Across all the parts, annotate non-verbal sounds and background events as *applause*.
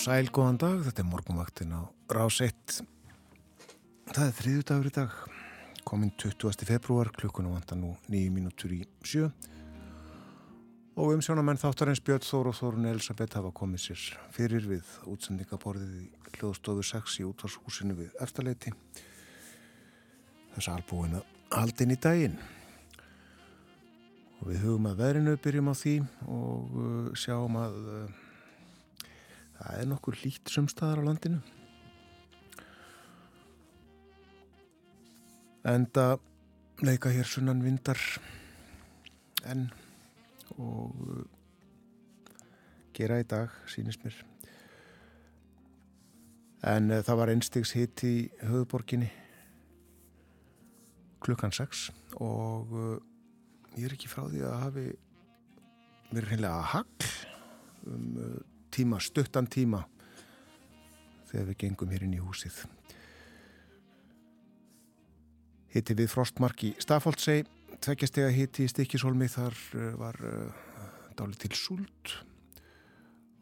Sæl, góðan dag, þetta er morgunvaktin á Rás 1. Það er þriðu dagur í dag, kominn 20. februar, klukkunum vantar nú nýju mínútur í sjö. Og umsjónamenn þáttarins Björn Þór og Þórun Elisabeth hafa komið sér fyrir við útsendingaborðið í hljóðstofu 6 í útvarshúsinu við eftirleiti. Þess albúinu haldin í daginn. Og við hugum að verinu byrjum á því og uh, sjáum að uh, Það er nokkur lít sumstaðar á landinu. Enda leika hér sunnan vindar enn og uh, gera í dag, sínist mér. En uh, það var einstegs hitt í höfuborginni klukkan 6 og uh, ég er ekki frá því að hafi verið hreinlega að hagl um uh, tíma, stuttan tíma þegar við gengum hér inn í húsið. Hitti við frostmark í Stafóldsei, tveggjastega hitti í Stikisholmi, þar eh, var uh, eh, dáli til súlt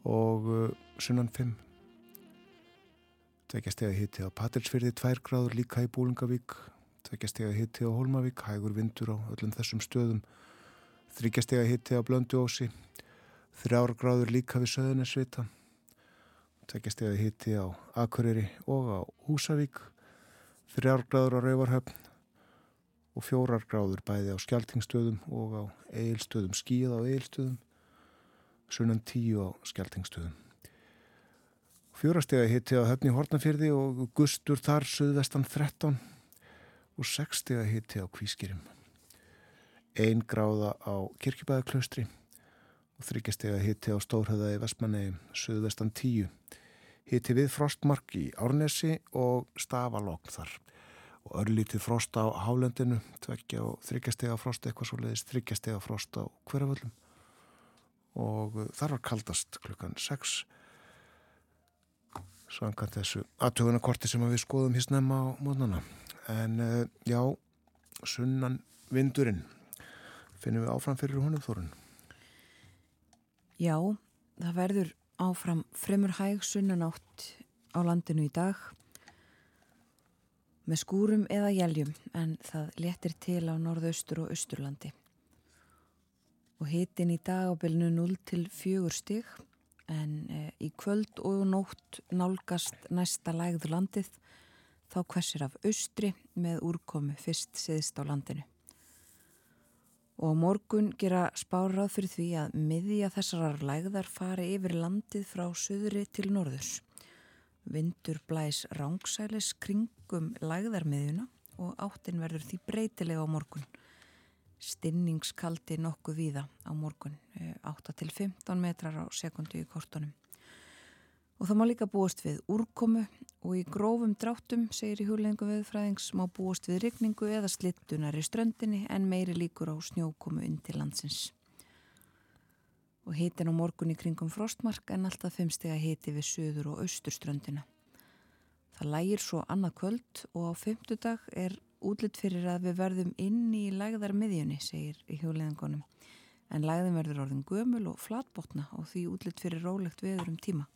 og uh, sunnan 5. Tveggjastega hitti á Patrilsfyrði, 2 gráður líka í Búlingavík, tveggjastega hitti á Holmavík, hægur vindur á öllum þessum stöðum, þryggjastega hitti á Blönduósi, þrjár gráður líka við Söðunarsvita tekjast ég að hitti á Akureyri og á Húsavík. Þrjár gráður á Rauvarhöfn og fjórar gráður bæði á Skeltingstöðum og á Eilstöðum skíð á Eilstöðum sunnan tíu á Skeltingstöðum fjórastega hitti á Höfni Hortnafjörði og Gustur þar söðvestan 13 og sextega hitti á Kvískirim ein gráða á Kirkjubæðaklaustri og þryggjastega hitti á Stórhauða í Vestmannegjum, söðvestan 10. Hitti við frostmark í Árnesi og stafalokn þar. Og örlítið frost á Hálendinu, tveggja og þryggjastega frost, eitthvað svo leiðist þryggjastega frost á hverjaföllum. Og uh, þar var kaldast klukkan 6. Svangan þessu aðtögunakorti sem við skoðum hér snemma á mótnana. En uh, já, sunnan vindurinn finnum við áfram fyrir honum þorun. Já, það verður áfram fremur hæg sunnanátt á landinu í dag með skúrum eða jæljum en það letir til á norðaustur og austurlandi. Og hitin í dag á bylnu 0 til 4 stig en e, í kvöld og nótt nálgast næsta lægð landið þá hversir af austri með úrkomi fyrst siðst á landinu og morgun gera spárað fyrir því að miðja þessarar lægðar fari yfir landið frá söðri til norðurs. Vindur blæs rángsælis kringum lægðarmiðjuna og áttin verður því breytilega á morgun. Stinningskaldi nokkuð víða á morgun, 8 til 15 metrar á sekundu í kortunum. Og það má líka búast við úrkomu og í grófum dráttum, segir í huglengu viðfræðings, má búast við rigningu eða slittunar í ströndinni en meiri líkur á snjókomu til landsins. Og hitin á morgun í kringum frostmark en alltaf fimmstega hiti við söður og austurströndina. Það lægir svo annað kvöld og á fymtudag er útlitt fyrir að við verðum inn í lægðar miðjunni, segir í huglengunum. En lægðin verður orðin gömul og flatbotna og því útlitt fyrir rólegt veður um tíma.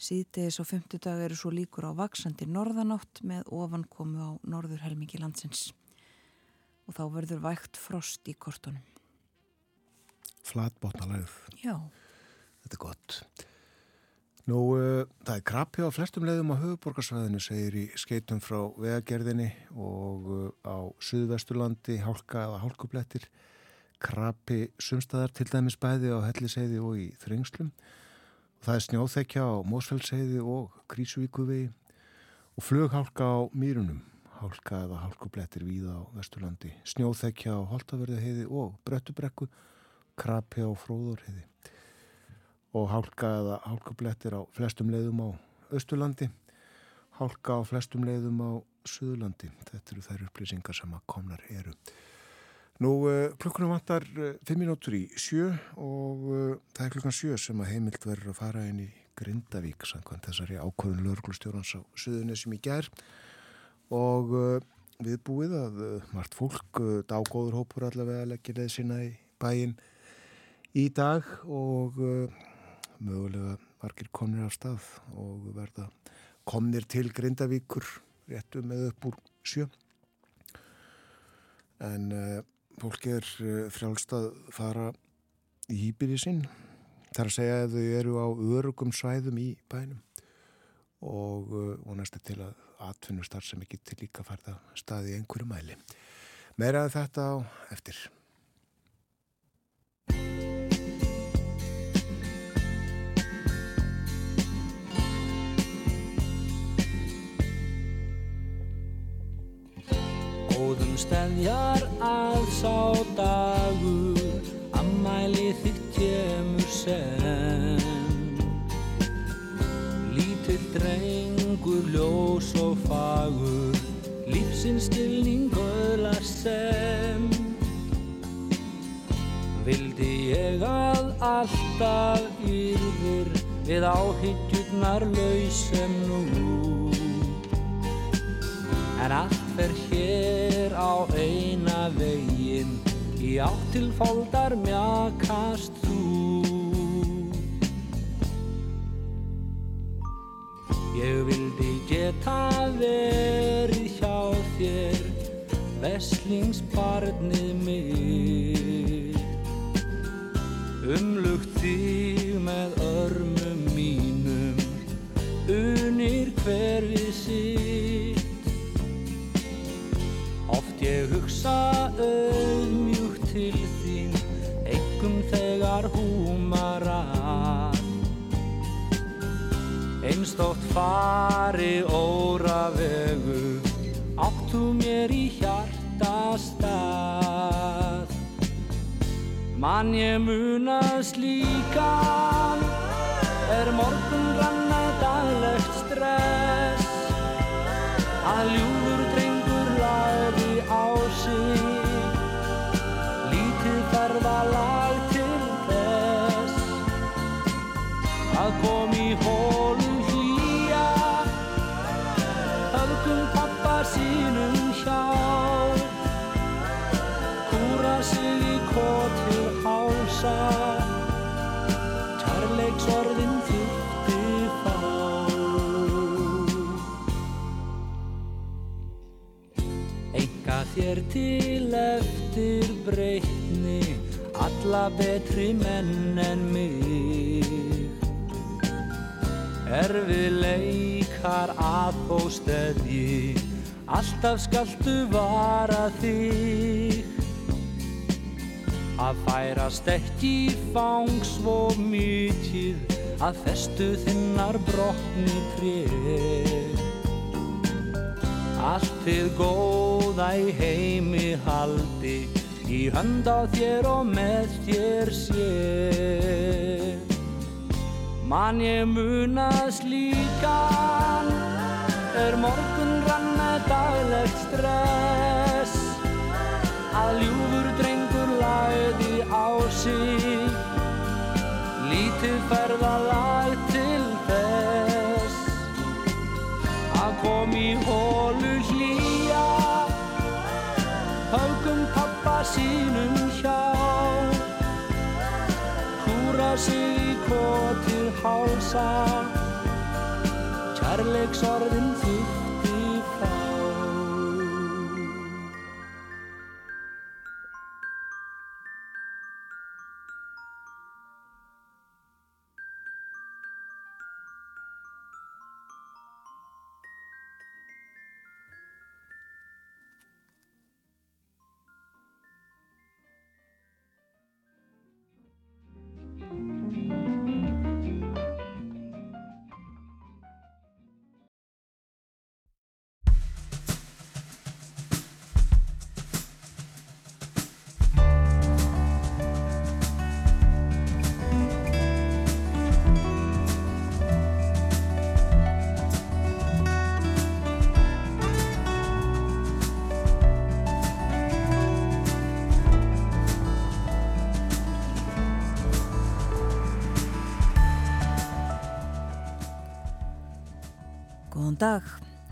Síðdegis og fymtudag eru svo líkur á vaksandi norðanátt með ofankomu á norður helmingi landsins. Og þá verður vægt frost í kortunum. Flatbótnalegð. Já. Þetta er gott. Nú, uh, það er krabbi á flestum leiðum á höfuborgarsvæðinu, segir í skeitum frá vegagerðinni og uh, á Suðvesturlandi, hálka eða hálkublettir. Krabbi sumstaðar til dæmis bæði á helliseiði og í þrengslum. Það er snjóþekja á Mósfellsheiði og Krísuvíkuvegi og flughálka á Mýrunum, hálka eða hálkublettir víða á Vesturlandi, snjóþekja á Holtaverðiheiði og Bröttubrekku, krapi á Fróðurheiði og hálka eða hálkublettir á flestum leiðum á Östurlandi, hálka á flestum leiðum á Suðurlandi. Þetta eru þær upplýsingar sem að komnar eru. Nú, klukkunum vantar 5 minútur í sjö og það er klukkan sjö sem að heimilt verður að fara inn í Grindavík samkvæmt þessari ákvöðun lögurglustjórans á Suðunisum í gær. Og viðbúið að margt fólk, dágóður hópur allavega leggir leið sína í bæin í dag og mögulega margir komnir af stað og verða komnir til Grindavíkur réttu með upp úr sjö. En uh, fólk er uh, frjálst að fara í hýpiri sinn þar að segja að þau eru á örugum svæðum í bænum. Og uh, vonast til að atvinnustar sem ekki til líka farða staði einhverju mæli. Meiraði þetta á eftir Góðum stefjar að sá dagur Ammæli þitt kemur sem. Lítill drengur ljós og fagur Lífsins stilning öðlar sem. Vildi ég að alltaf yrðir Við áhyggjurnar lausem nú. En allt fer hér á eina veginn Í áttilfóldar mjakast þú. Ég vildi geta verið hjá þér Veslingsbarnið mitt. Umlugt þig með örmum mínum Unir hver ég hugsa auðmjúkt til þín Engum þegar húmar að. Einstótt fari óra vegu Áttu mér í hjarta stað Mann ég munast líkan Er morgun ranna daglegt stress. Að ljúfur þér til eftir breytni Alla betri menn en mig. Erfið leikar að þó steðji Alltaf skaltu vara þig. Að færast ekki fang svo mikið Að festu þinnar brotni trið Allt þið góða í heimi haldi Í hönd á þér og með þér sé. Man ég munast líkan Er morgun rann með daglegt stress. Að ljúfur drengur lagði á sig Lítið ferðalag til þess. Að kom í hólu sínum hjá. Kúra sig í kotið hálsa. Kærleiksorðin þýtt dag.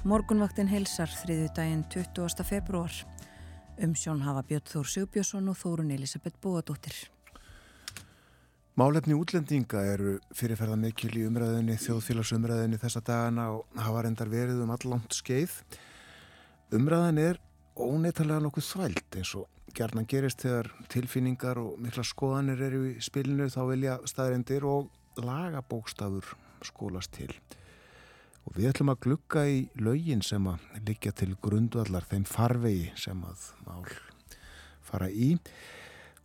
Morgunvaktin helsar þriðu daginn 20. februar. Umsjón hafa Björn Þór Sigbjörnsson og Þórun Elisabeth Bóadóttir. Málefni útlendinga eru fyrirferða mikil í umræðinni, þjóðfélagsumræðinni þessa dagana og hafa reyndar verið um allangt skeið. Umræðin er óneitalega nokkuð þvælt eins og gerðan gerist þegar tilfinningar og mikla skoðanir eru í spilinu þá vilja staðrindir og lagabókstafur skólast til og við ætlum að glukka í laugin sem að liggja til grundvallar þeim farvegi sem að mál fara í.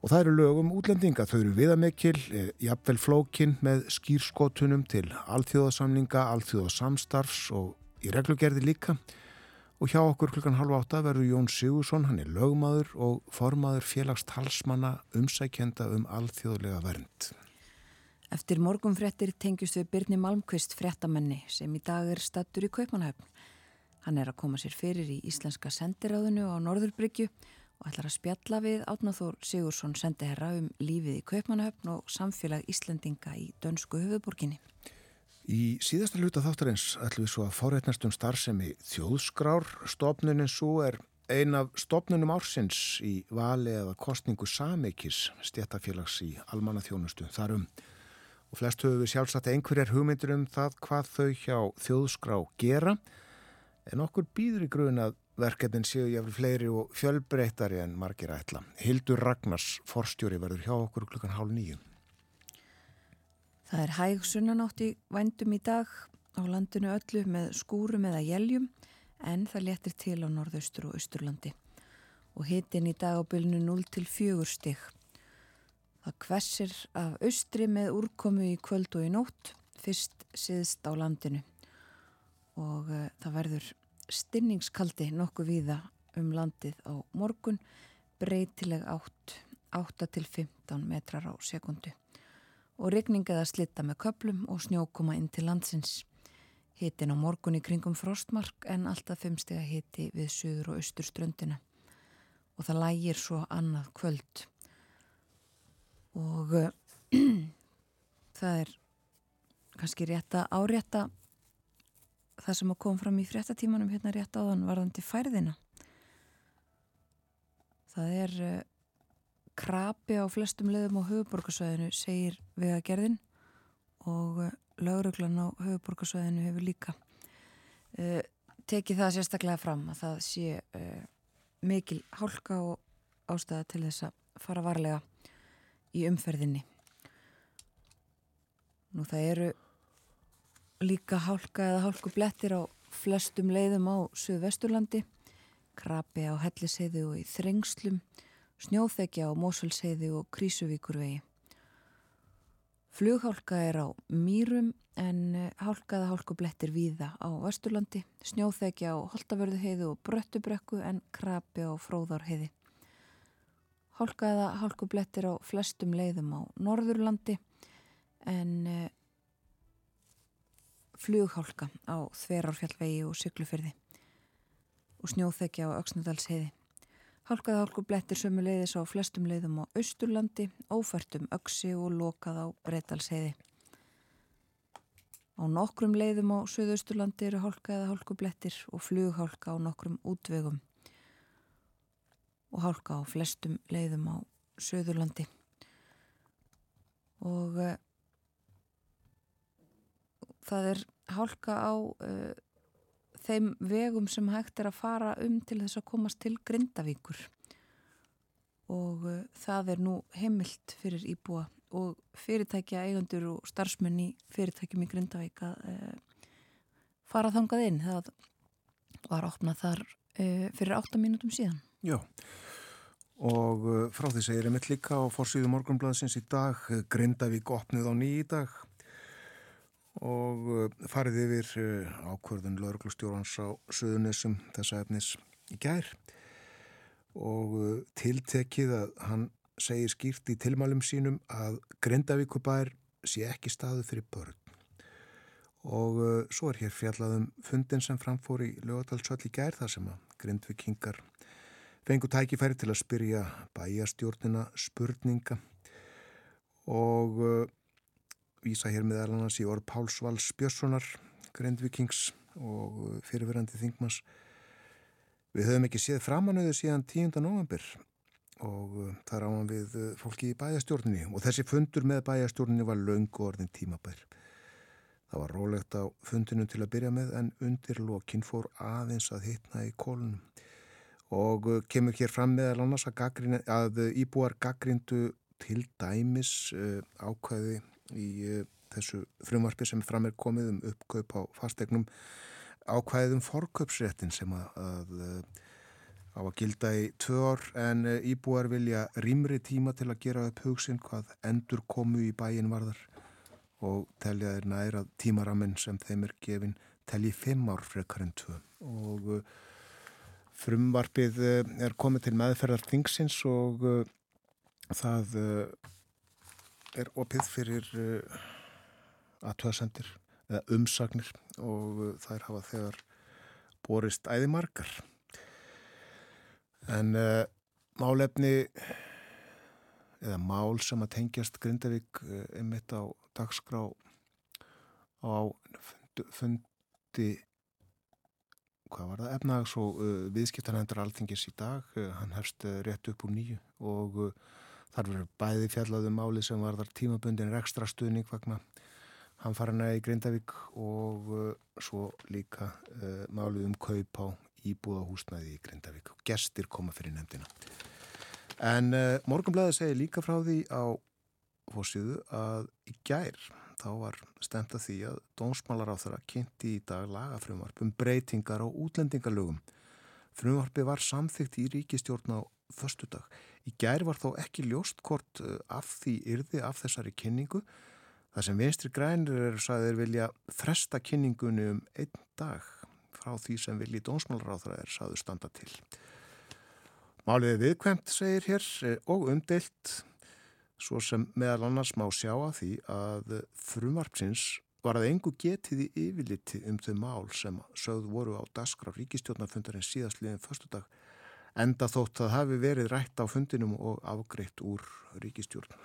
Og það eru lögum útlendinga, þau eru viðamekil, e, jafnvel flókin með skýrskotunum til alþjóðasamlinga, alþjóðasamstarfs og í reglugerði líka. Og hjá okkur klukkan halv átta verður Jón Sigursson, hann er lögmaður og formaður félagstalsmanna umsækjenda um alþjóðlega vernd. Eftir morgunfrettir tengjust við Birni Malmqvist frettamenni sem í dag er stattur í Kaupanhöfn. Hann er að koma sér fyrir í Íslenska sendiráðinu á Norðurbryggju og ætlar að spjalla við Átnáþór Sigursson sendiherra um lífið í Kaupanhöfn og samfélag Íslendinga í dönsku höfuborginni. Í síðasta hluta þáttarins ætlum við svo að fárétnast um starfsemi þjóðskrár. Stopnunin svo er ein af stopnunum ársins í vali eða kostningu sameikis stjættafélags í almanna þjónustu. Þarum og flest höfum við sjálfsagt einhverjar hugmyndur um það hvað þau hjá þjóðskrá gera en okkur býður í grun að verkefnin séu jáfnvel fleiri og fjölbreytari en margir ætla. Hildur Ragnars forstjóri verður hjá okkur klukkan hálf nýju. Það er hæg sunnanátt í vændum í dag á landinu öllu með skúrum eða jæljum en það letir til á norðaustur og austurlandi og hitin í dag á bylnu 0 til 4 stygg. Það kvessir af austri með úrkomu í kvöld og í nótt, fyrst siðst á landinu. Og uh, það verður stinningskaldi nokkuð víða um landið á morgun, breytileg átt, 8 til 15 metrar á sekundu og regningaða slitta með köplum og snjókoma inn til landsins. Hitin á morgun í kringum frostmark en alltaf fimmstega hiti við söður og austur ströndina og það lægir svo annað kvöld og uh, *clears throat* það er kannski rétt að árétta það sem að koma fram í fréttatímanum hérna rétt áðan varðandi færðina. Það er uh, krapi á flestum leðum á höfuborgarsvæðinu segir vegagerðin og uh, lauruglan á höfuborgarsvæðinu hefur líka tekið það sérstaklega fram að það sé mikil hálka og ástæða til þess að fara varlega í umferðinni. Nú það eru líka hálka eða hálku blettir á flestum leiðum á Suðvesturlandi, krapi á Helliseiði og í Þrengslum, snjóþekja á Mósulseiði og Krísuvíkurvegi. Flughálka er á Mýrum en eh, hálkaða hálkublettir víða á Vesturlandi, snjóþekja á Holtavörðuheiðu og Bröttubrekku en krapi á Fróðárheiði. Hálkaða hálkublettir á flestum leiðum á Norðurlandi en uh, flughálka á Þverárfjallvegi og Syklufyrði og snjóþekja á Öksnadalsheiði. Hálkaða hálkublettir sömu leiðis á flestum leiðum á Östurlandi, ófærtum Öksi og lokað á Breitalsheiði. Á nokkrum leiðum á Suðausturlandi eru hálkaða hálkublettir og flughálka á nokkrum útvegum og hálka á flestum leiðum á Suðurlandi. Og uh, það er hálka á uh, þeim vegum sem hægt er að fara um til þess að komast til Grindavíkur. Og uh, það er nú heimilt fyrir íbúa og fyrirtækja eigandur og starfsmenn í fyrirtækjum í Grindavík að fara þangað inn. Það var opnað þar fyrir 8 mínútum síðan. Já og uh, frá því segir ég mitt líka á fórsýðu morgunblæðsins í dag uh, Grindavík opnið á nýji dag. Og uh, farið yfir ákvörðun lauruglustjórans á söðunessum þessa efnis í gær. Og tiltekið að hann segir skýrt í tilmælum sínum að Grindavíkubær sé ekki staðu fyrir börn. Og svo er hér fjallaðum fundin sem framfór í lögadalsvall í gær þar sem að Grindvikingar fengu tækifæri til að spyrja bæjastjórnina spurninga og uh, vísa hér með alveg í orð Páls Valls Björnssonar Grindvikings og fyrirverandi þingmas við höfum ekki séð framanöðu síðan 10. november og uh, það ráðan við uh, fólki í bæjastjórnini og þessi fundur með bæjastjórnini var laungu orðin tímabær það var rólegt á fundinu til að byrja með en undir lokinn fór aðeins að hitna í kólunum og uh, kemur hér fram meðal annars að, gaggrín, að íbúar gaggrindu til dæmis ákvæði í þessu frumvarfi sem fram er komið um uppkaup á fastegnum ákvæðum forköpsréttin sem að, að á að gilda í tvö ár. En íbúar vilja rýmri tíma til að gera upp hugsin hvað endur komu í bæin varðar og telja þeir næra tímaraminn sem þeim er gefin telji fimm ár frekar en tvö. Og frumvarfið uh, er komið til meðferðar þingsins og uh, það er opið fyrir aðtöðasendir eða umsagnir og uh, þær hafa þegar borist æði margar. En uh, málefni eða mál sem að tengjast Grindavík einmitt á dagskrá á fundi hvað var það, efnags og uh, viðskiptarhendur alþingis í dag, uh, hann hefst uh, rétt upp úr nýju og þar verður bæði fjallaðum máli sem var þar tímabundin ekstra stuðning vegna hann farina í Grindavík og uh, svo líka uh, málið um kaup á íbúðahúsnaði í Grindavík og gestir koma fyrir nefndina. En uh, Morgonblæði segir líka frá því á fórsíðu að í gær þá var stemt að því að dónsmálar á þeirra kynnti í dag lagafrumvarp um breytingar á útlendingalögum. Frumvarpi var samþygt í ríkistjórn á förstu dag. Í gær var þó ekki ljóst hvort uh, af því yrði af þessari kynningu Það sem vinstri grænir eru saðir vilja fresta kynningunni um einn dag frá því sem vilji dónsmálaráþra er saður standa til. Málið viðkvæmt, segir hér, og umdelt, svo sem meðal annars má sjá að því að frumvarpsins var að engu getið í yfirliti um þau mál sem sögð voru á daskra ríkistjórnafundarinn síðastliðin förstu dag, enda þótt að hafi verið rætt á fundinum og afgreitt úr ríkistjórnum.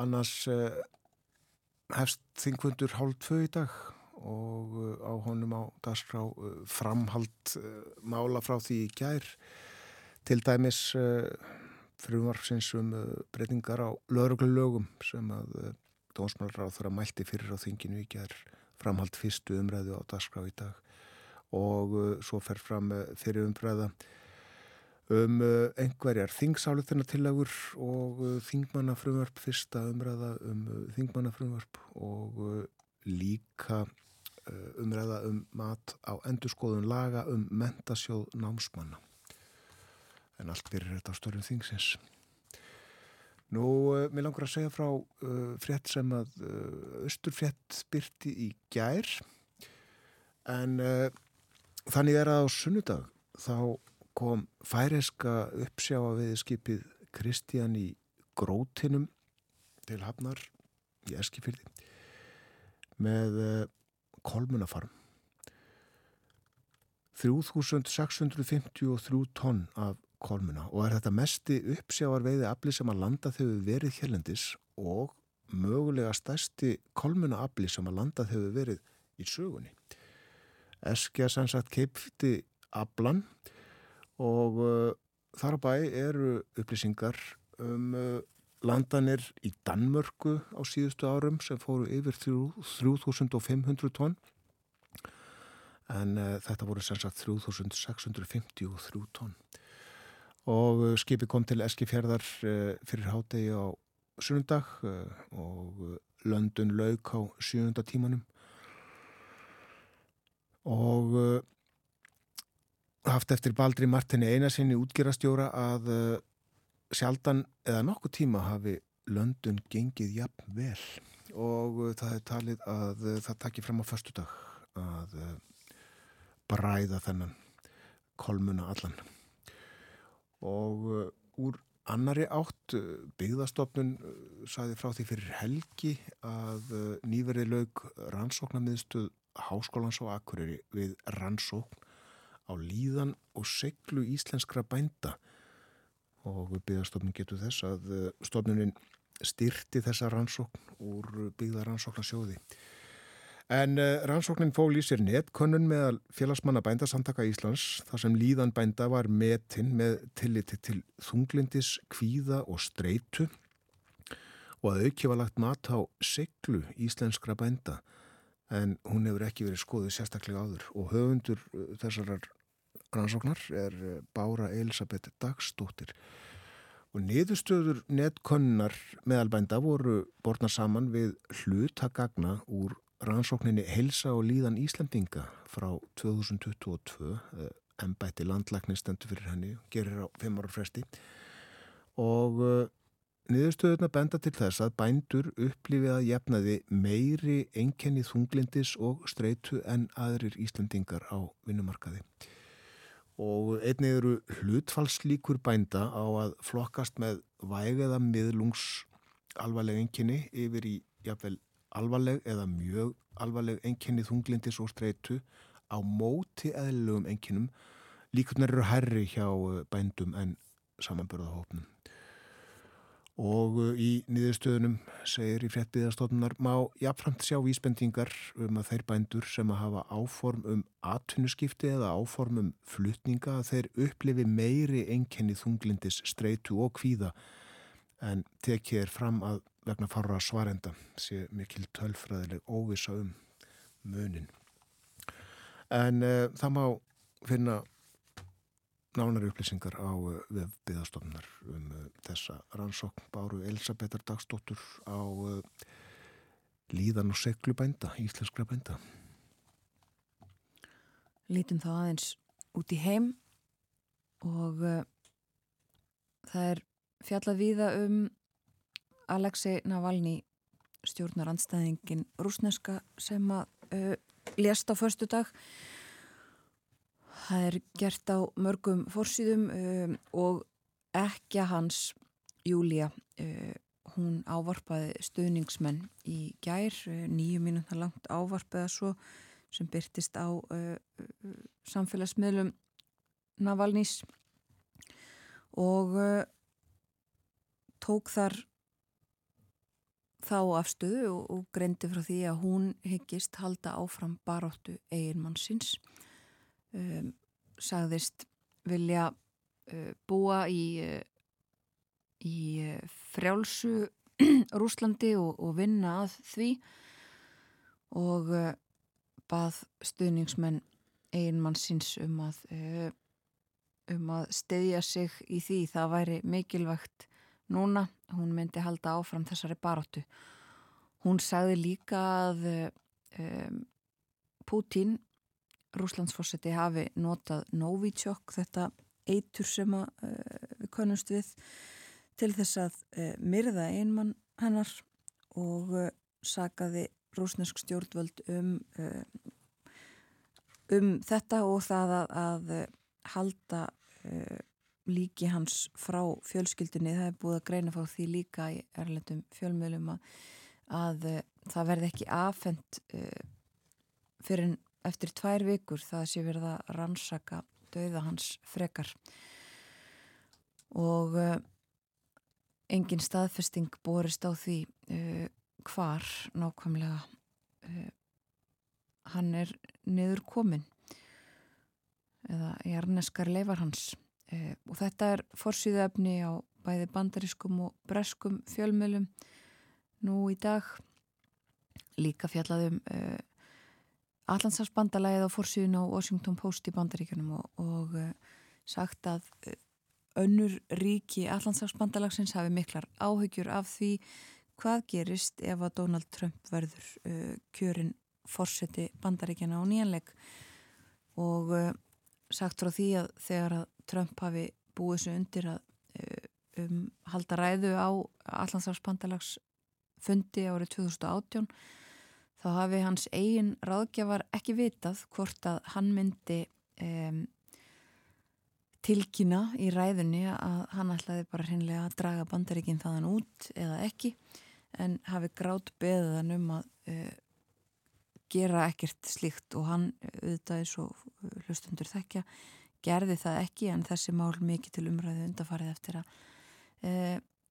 Annars uh, hefst þingfundur hálf tvö í dag og uh, á honum á dagskrá uh, framhald mála frá því í gær til dæmis frumvarfsins um breytingar á lögreglulögum sem að dónsmálar á þeirra mælti fyrir á þinginu í gær framhald fyrstu umræðu á dagskrá í dag og svo fer fram fyrir umræða um uh, einhverjar þingsálutinatillagur og uh, þingmannafrumvarp, fyrsta umræða um uh, þingmannafrumvarp og líka umræða um mat á endurskoðun laga um mentasjóð námsmanna. En allt byrjir þetta á störjum þingsins. Nú, mér langar að segja frá uh, frétt sem að uh, Östurfrétt byrti í gær en uh, þannig er að á sunnudag þá kom færeska uppsjáa við skipið Kristján í Grótinum til Hafnar í Eskifyrði með eh, kolmunafarm 3653 tonn af kolmuna og er þetta mesti uppsjáar veiði afli sem að landa þegar verið hérlendis og mögulega stærsti kolmuna afli sem að landa þegar verið í sögunni. Eskja sannsagt keipti aflan og uh, þar á bæ eru upplýsingar um uh, landanir í Danmörku á síðustu árum sem fóru yfir 3500 tonn. En uh, þetta voru sem sagt 3653 tonn og skipi kom til Eskifjörðar uh, fyrir hádegi á sunnundag uh, og London lauk á sjönda tímanum. Og haft eftir Baldri Martini Einarsinni útgerastjóra að sjaldan eða nokkuð tíma hafi löndun gengið jafn vel. Og það er talið að það takir fram á förstu dag að bræða þennan kolmuna allan og úr annari átt byggðastofnun saði frá því fyrir helgi að nýverði laug rannsóknarmiðstuð Háskólans og Akureyri við rannsókn á líðan og seglu íslenskra bænda. Og byggðarstofnun getur þess að stofnunin styrti þessa rannsókn úr byggðarannsóknarsjóði En uh, rannsóknin fól í sér netkönnun meðal félagsmanna bændasamtaka Íslands þar sem líðan bænda var metin með tilliti til þunglindis, kvíða og streitu og að auki var lagt mat á seglu íslenskra bænda. En hún hefur ekki verið skoðið sérstaklega áður og höfundur þessarar rannsóknar er Bára Elisabeth Dagstóttir og niðurstöður netkonnar meðalbænda voru borna saman við hlutagagna úr rannsókninni Helsa og líðan Íslandinga frá 2022 ennbætti landlækni stendur fyrir henni gerir á 5 ára fresti. Og uh, niðurstöðuna benda til þess að bændur upplifið að jefnaði meiri enkenni þunglindis og streitu en aðrir Íslandingar á vinnumarkaði. Og einnig eru hlutfallslíkur bænda á að flokkast með vægeða miðlungs alvarleg enkenni yfir í jafnvel alvarleg eða mjög alvarleg enkenni þunglindis og streitu á móti eðlugum enkinnum líkurnar eru herri hjá eh, bændum en samanbörðahópnum. Og eh, í niðurstöðunum segir í fréttbyðastofnunar má jafnframt sjá vísbendingar um að þeir bændur sem að hafa áform um atvinnuskipti eða áform um flutninga að þeir upplifi meiri enkenni þunglindis streitu og kvíða en tekið er fram að vegna farra svarenda sé mikil tölfræðileg óvisa um munin. En uh, það má finna nánari upplýsingar á uh, eh, viðbyðastofnar um uh, þessa rannsókn báru Elisabetar Dagsdóttur á líðan og seglubænda, íslenskra bænda. Lítum þá aðeins út í heim og það er fjallað viða um Alexei Navalny stjórnar anstæðingin rúsneska sem að uh, lést á förstu dag það er gert á mörgum fórsýðum um, og ekki hans Júlia uh, hún ávarpaði stöðningsmenn í gær, uh, nýju mínúta langt ávarpaða svo sem byrtist á samfélagsmiðlum Navalnys og tók þar þá afstöðu og, og greindi frá því að hún hyggist halda áfram baróttu eiginmannsins um, sagðist vilja uh, búa í, uh, í uh, frjálsu *clears throat* Rúslandi og, og vinna að því og uh, bað stuðningsmenn eiginmannsins um að uh, um að steyðja sig í því. Það væri mikilvægt núna hún myndi halda áfram þessari baróttu. Hún sagði líka að um, Pútín, rúslandsfórseti, hafi notað Novichok, þetta eitur sem að, uh, við konumst við, til þess að uh, myrða einmann hennar og uh, sagaði rúsnesk stjórnvöld um, um þetta og það að, að halda líki hans frá fjölskyldunni. Það er búið að greina fá því líka í erlendum fjölmjölum að, að uh, það verði ekki afhengt uh, fyrir eftir tvær vikur það sé verið að rannsaka döða hans frekar. Og uh, engin staðfesting borist á því hvar nákvæmlega hann er niður komin eða jarneskar leifar hans e, og þetta er forsýðöfni á bæði bandariskum og breskum fjölmjölum nú í dag. Líka fjallaðum e, eh, Allandsafsbandalæðið á forsýðun á Washington Post í bandaríkunum og, og e, sagt að önnur ríki Allandsafsbandalagsins hafi miklar áhyggjur af því hvað gerist ef að Donald Trump verður kjörin fórseti bandaríkjana á nýjanleik. Og sagt frá því að þegar að Trump hafi búið sér undir að eh, um, halda ræðu á Allandsafspandalags fundi árið 2018 þá hafi hans eigin ráðgjafar ekki vitað hvort að hann myndi um, tilkynna í ræðunni að hann ætlaði bara hreinlega að draga bandaríkinn þaðan út eða ekki en hafi grátt beðan um að uh, gera ekkert slíkt og hann auðvitaði svo hlustundur þekkja gerði það ekki en þessi mál mikið til umræðu undarfarið eftir að e,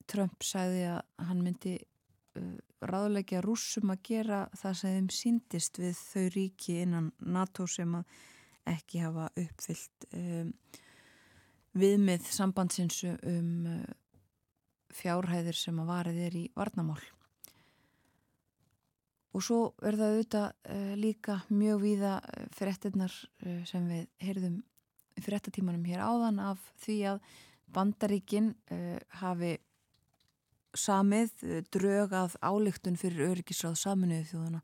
Trump sagði að hann myndi uh, ráðleggja rússum að gera það sem þeim síndist við þau ríki innan NATO sem að ekki hafa uppfyllt um, viðmið sambandsins um uh, fjárhæðir sem að varið er í varnamál. Og svo er það auðvitað uh, líka mjög víða fyrirtinnar uh, sem við heyrðum fyrirtatímanum hér áðan af því að bandaríkin uh, hafi samið uh, drög að álíktun fyrir öryggisráð saminuðu þjóðuna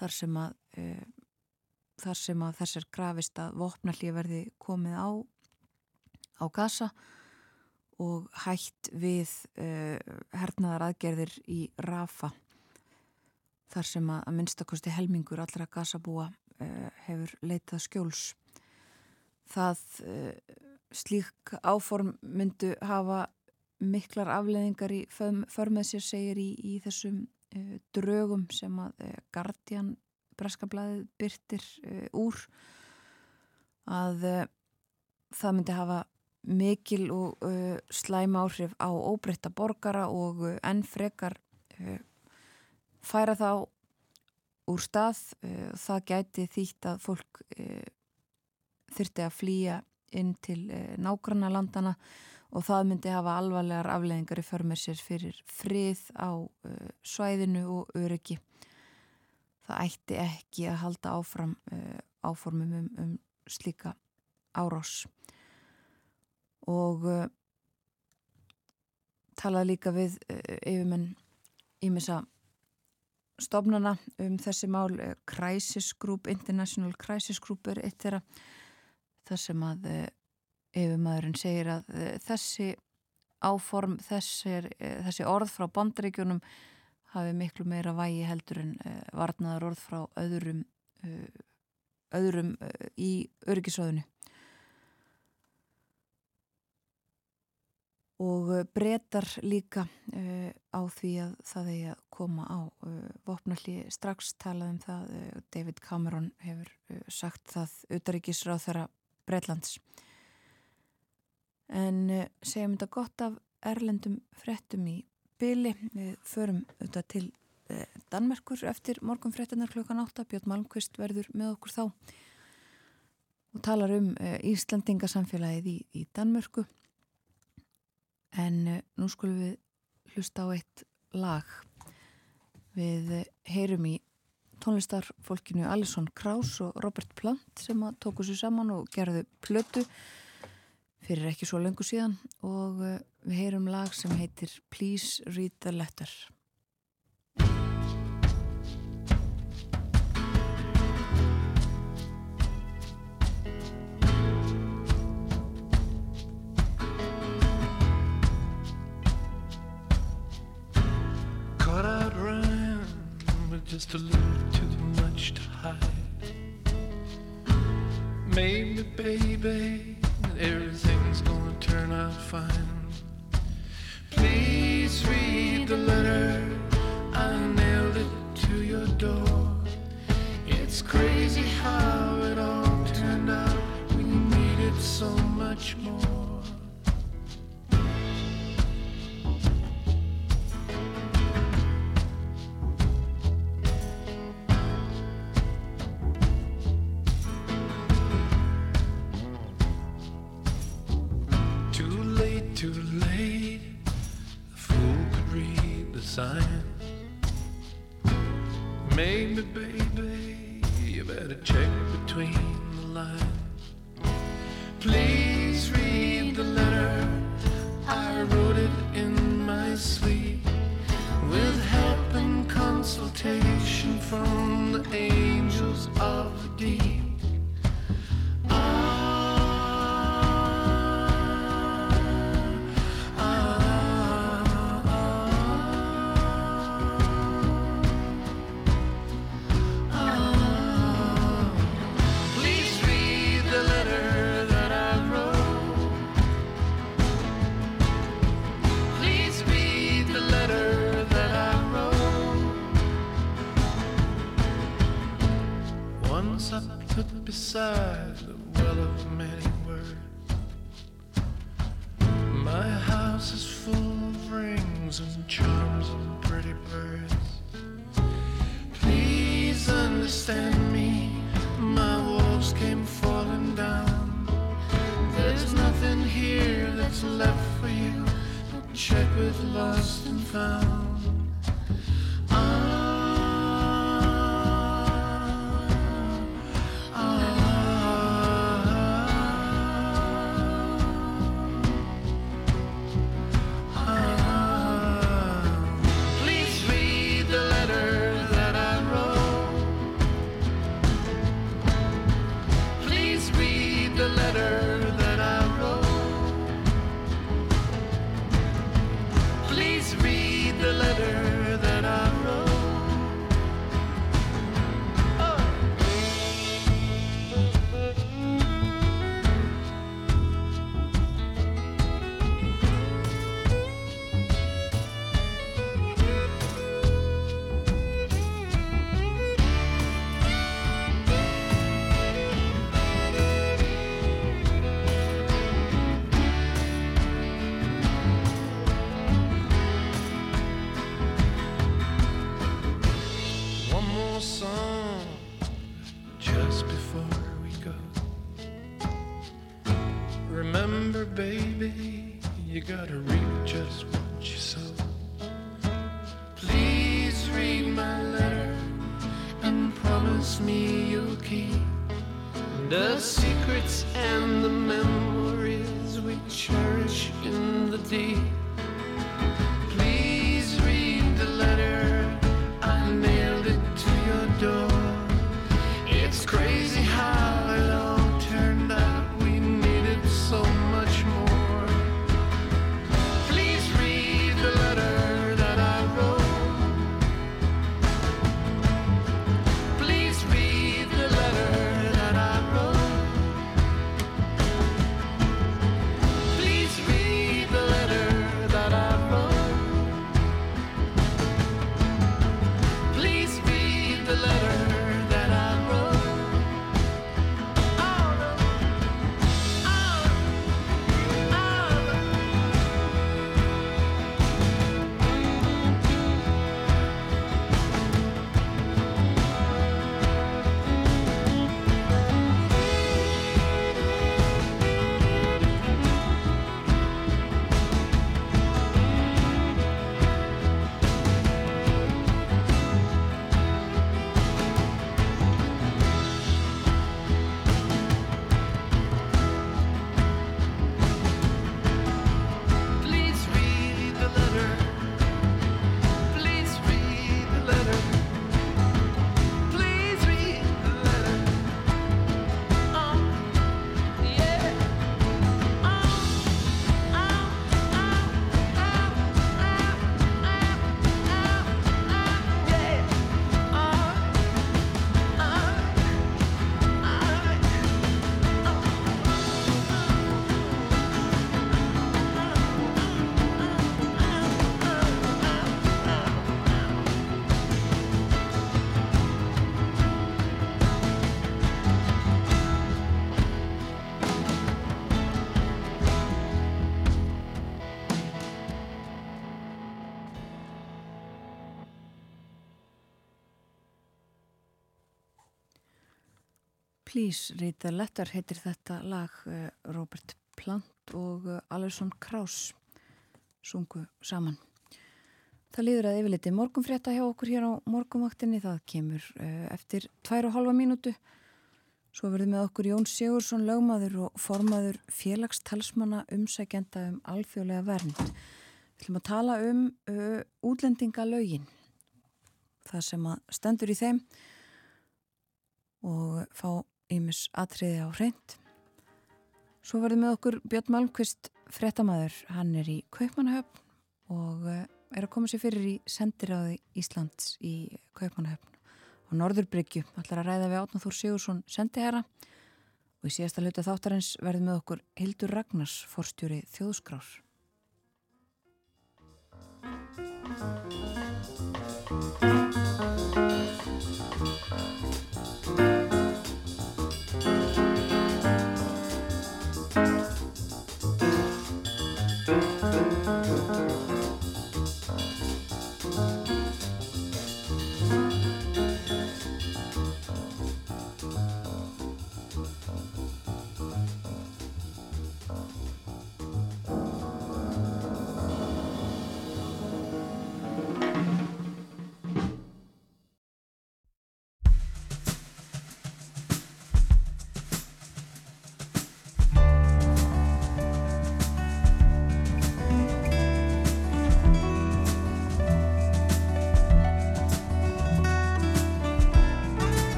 þar sem að uh, þar sem að þessar grafist að vopnallíð verði komið á á gasa og hætt við hernaðar aðgerðir í Rafa þar sem að, að minnstakosti helmingur allra gasabúa hefur leitað skjóls það uh, slík áform myndu hafa miklar afleðingar í förmið sér segir í, í þessum uh, drögum sem að uh, Guardian breskablaðið byrtir úr að það myndi hafa mikil og slæm áhrif á óbreytta borgara og enn frekar færa þá úr stað það gæti þýtt að fólk þurfti að flýja inn til eh, nágranna landana og það myndi hafa alvarlegar afleðingar í förmessir fyrir frið á uh, svæðinu og öryggi. Það ætti ekki að halda áfram uh, áformum um, um slíka árás. Og talaði líka við yfirmenn ímessa stofnana um þessi mál Crisis Group, International Crisis Group er eitt þeirra þar sem að eh, yfirmaðurinn segir að eh, þessi áform, þessir, eh, þessi orð frá bandreikjunum hafi miklu meira vægi heldur en varnaðar orð frá öðrum, öðrum í örgisöðinu. Og breytar líka uh, á því að það er að koma á uh, vopnalli strax talað um það. Uh, David Cameron hefur sagt það auðaríkisráð þeirra Breitlands. En uh, segjum þetta gott af erlendum frettum í byli. Við förum auðvitað til uh, Danmerkur eftir morgun frettinnar klukkan 8. Björn Malmqvist verður með okkur þá og talar um uh, Íslandingasamfélagið í, í Danmörku. En nú skulum við hlusta á eitt lag. Við heyrum í tónlistarfólkinu Alison Krauss og Robert Plant sem tóku sér saman og gerðu plötu fyrir ekki svo lengur síðan. Og eh, við heyrum lag sem heitir Please Read the Letter just a little too much to hide. Maybe, baby, everything's gonna turn out fine. Please read the letter. I nailed it to your door. It's crazy how it all turned out. We needed so much more. Check with lost and found. Please read the letter heitir þetta lag uh, Robert Plant og uh, Alison Krauss sungu saman. Það líður að yfirleiti morgunfrétta hjá okkur hér á morgunvaktinni. Það kemur uh, eftir tvær og halva mínútu. Svo verður með okkur Jón Sigursson lögmaður og formaður félagstalsmanna umsækjenda um alþjóðlega vernd. Við ætlum að tala um uh, útlendingalögin. Það sem að stendur í þeim og fá ímis atriði á hreint. Svo verður með okkur Björn Malmqvist frettamæður. Hann er í Kaupmannahöfn og eh, er að koma sér fyrir í sendiráði Íslands í Kaupmannahöfn og Norðurbryggju. Allar að ræða við Átnáþór Sigursson sendiherra og í síðasta hluta þáttarins verður með okkur Hildur Ragnars, forstjóri þjóðskrár.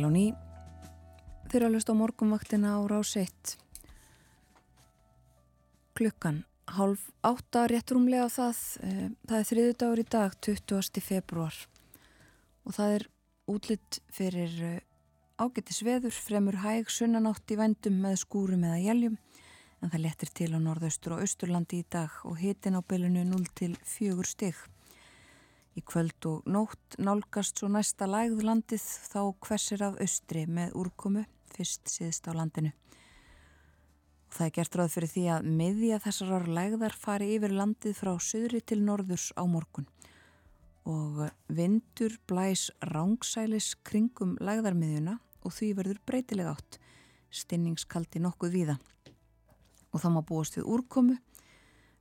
Sæl og ný. Þeir að hlusta á morgumvaktina á rás 1. Klukkan hálf átta rétt rúmlega það. eh, Það er þriðu dagur í dag, 20. februar. Og það er útlitt fyrir eh, ágættis veður, fremur hæg sunnanátt í vendum með skúrum eða jæljum. En það lettir til á norðaustur og austurlandi í dag og hitin á bylunu 0 til 4 stygg. Í kvöld og nótt nálgast svo næsta lægð landið þá hversir af austri með úrkomu fyrst síðst á landinu. Og það er gert ráð fyrir því að miðja þessarar lægðar fari yfir landið frá söðri til norðurs á morgun. Og vindur blæs rángsælis kringum lægðarmiðjuna og því verður breytileg átt, stinningskaldi nokkuð víða. Og það má búast við úrkomu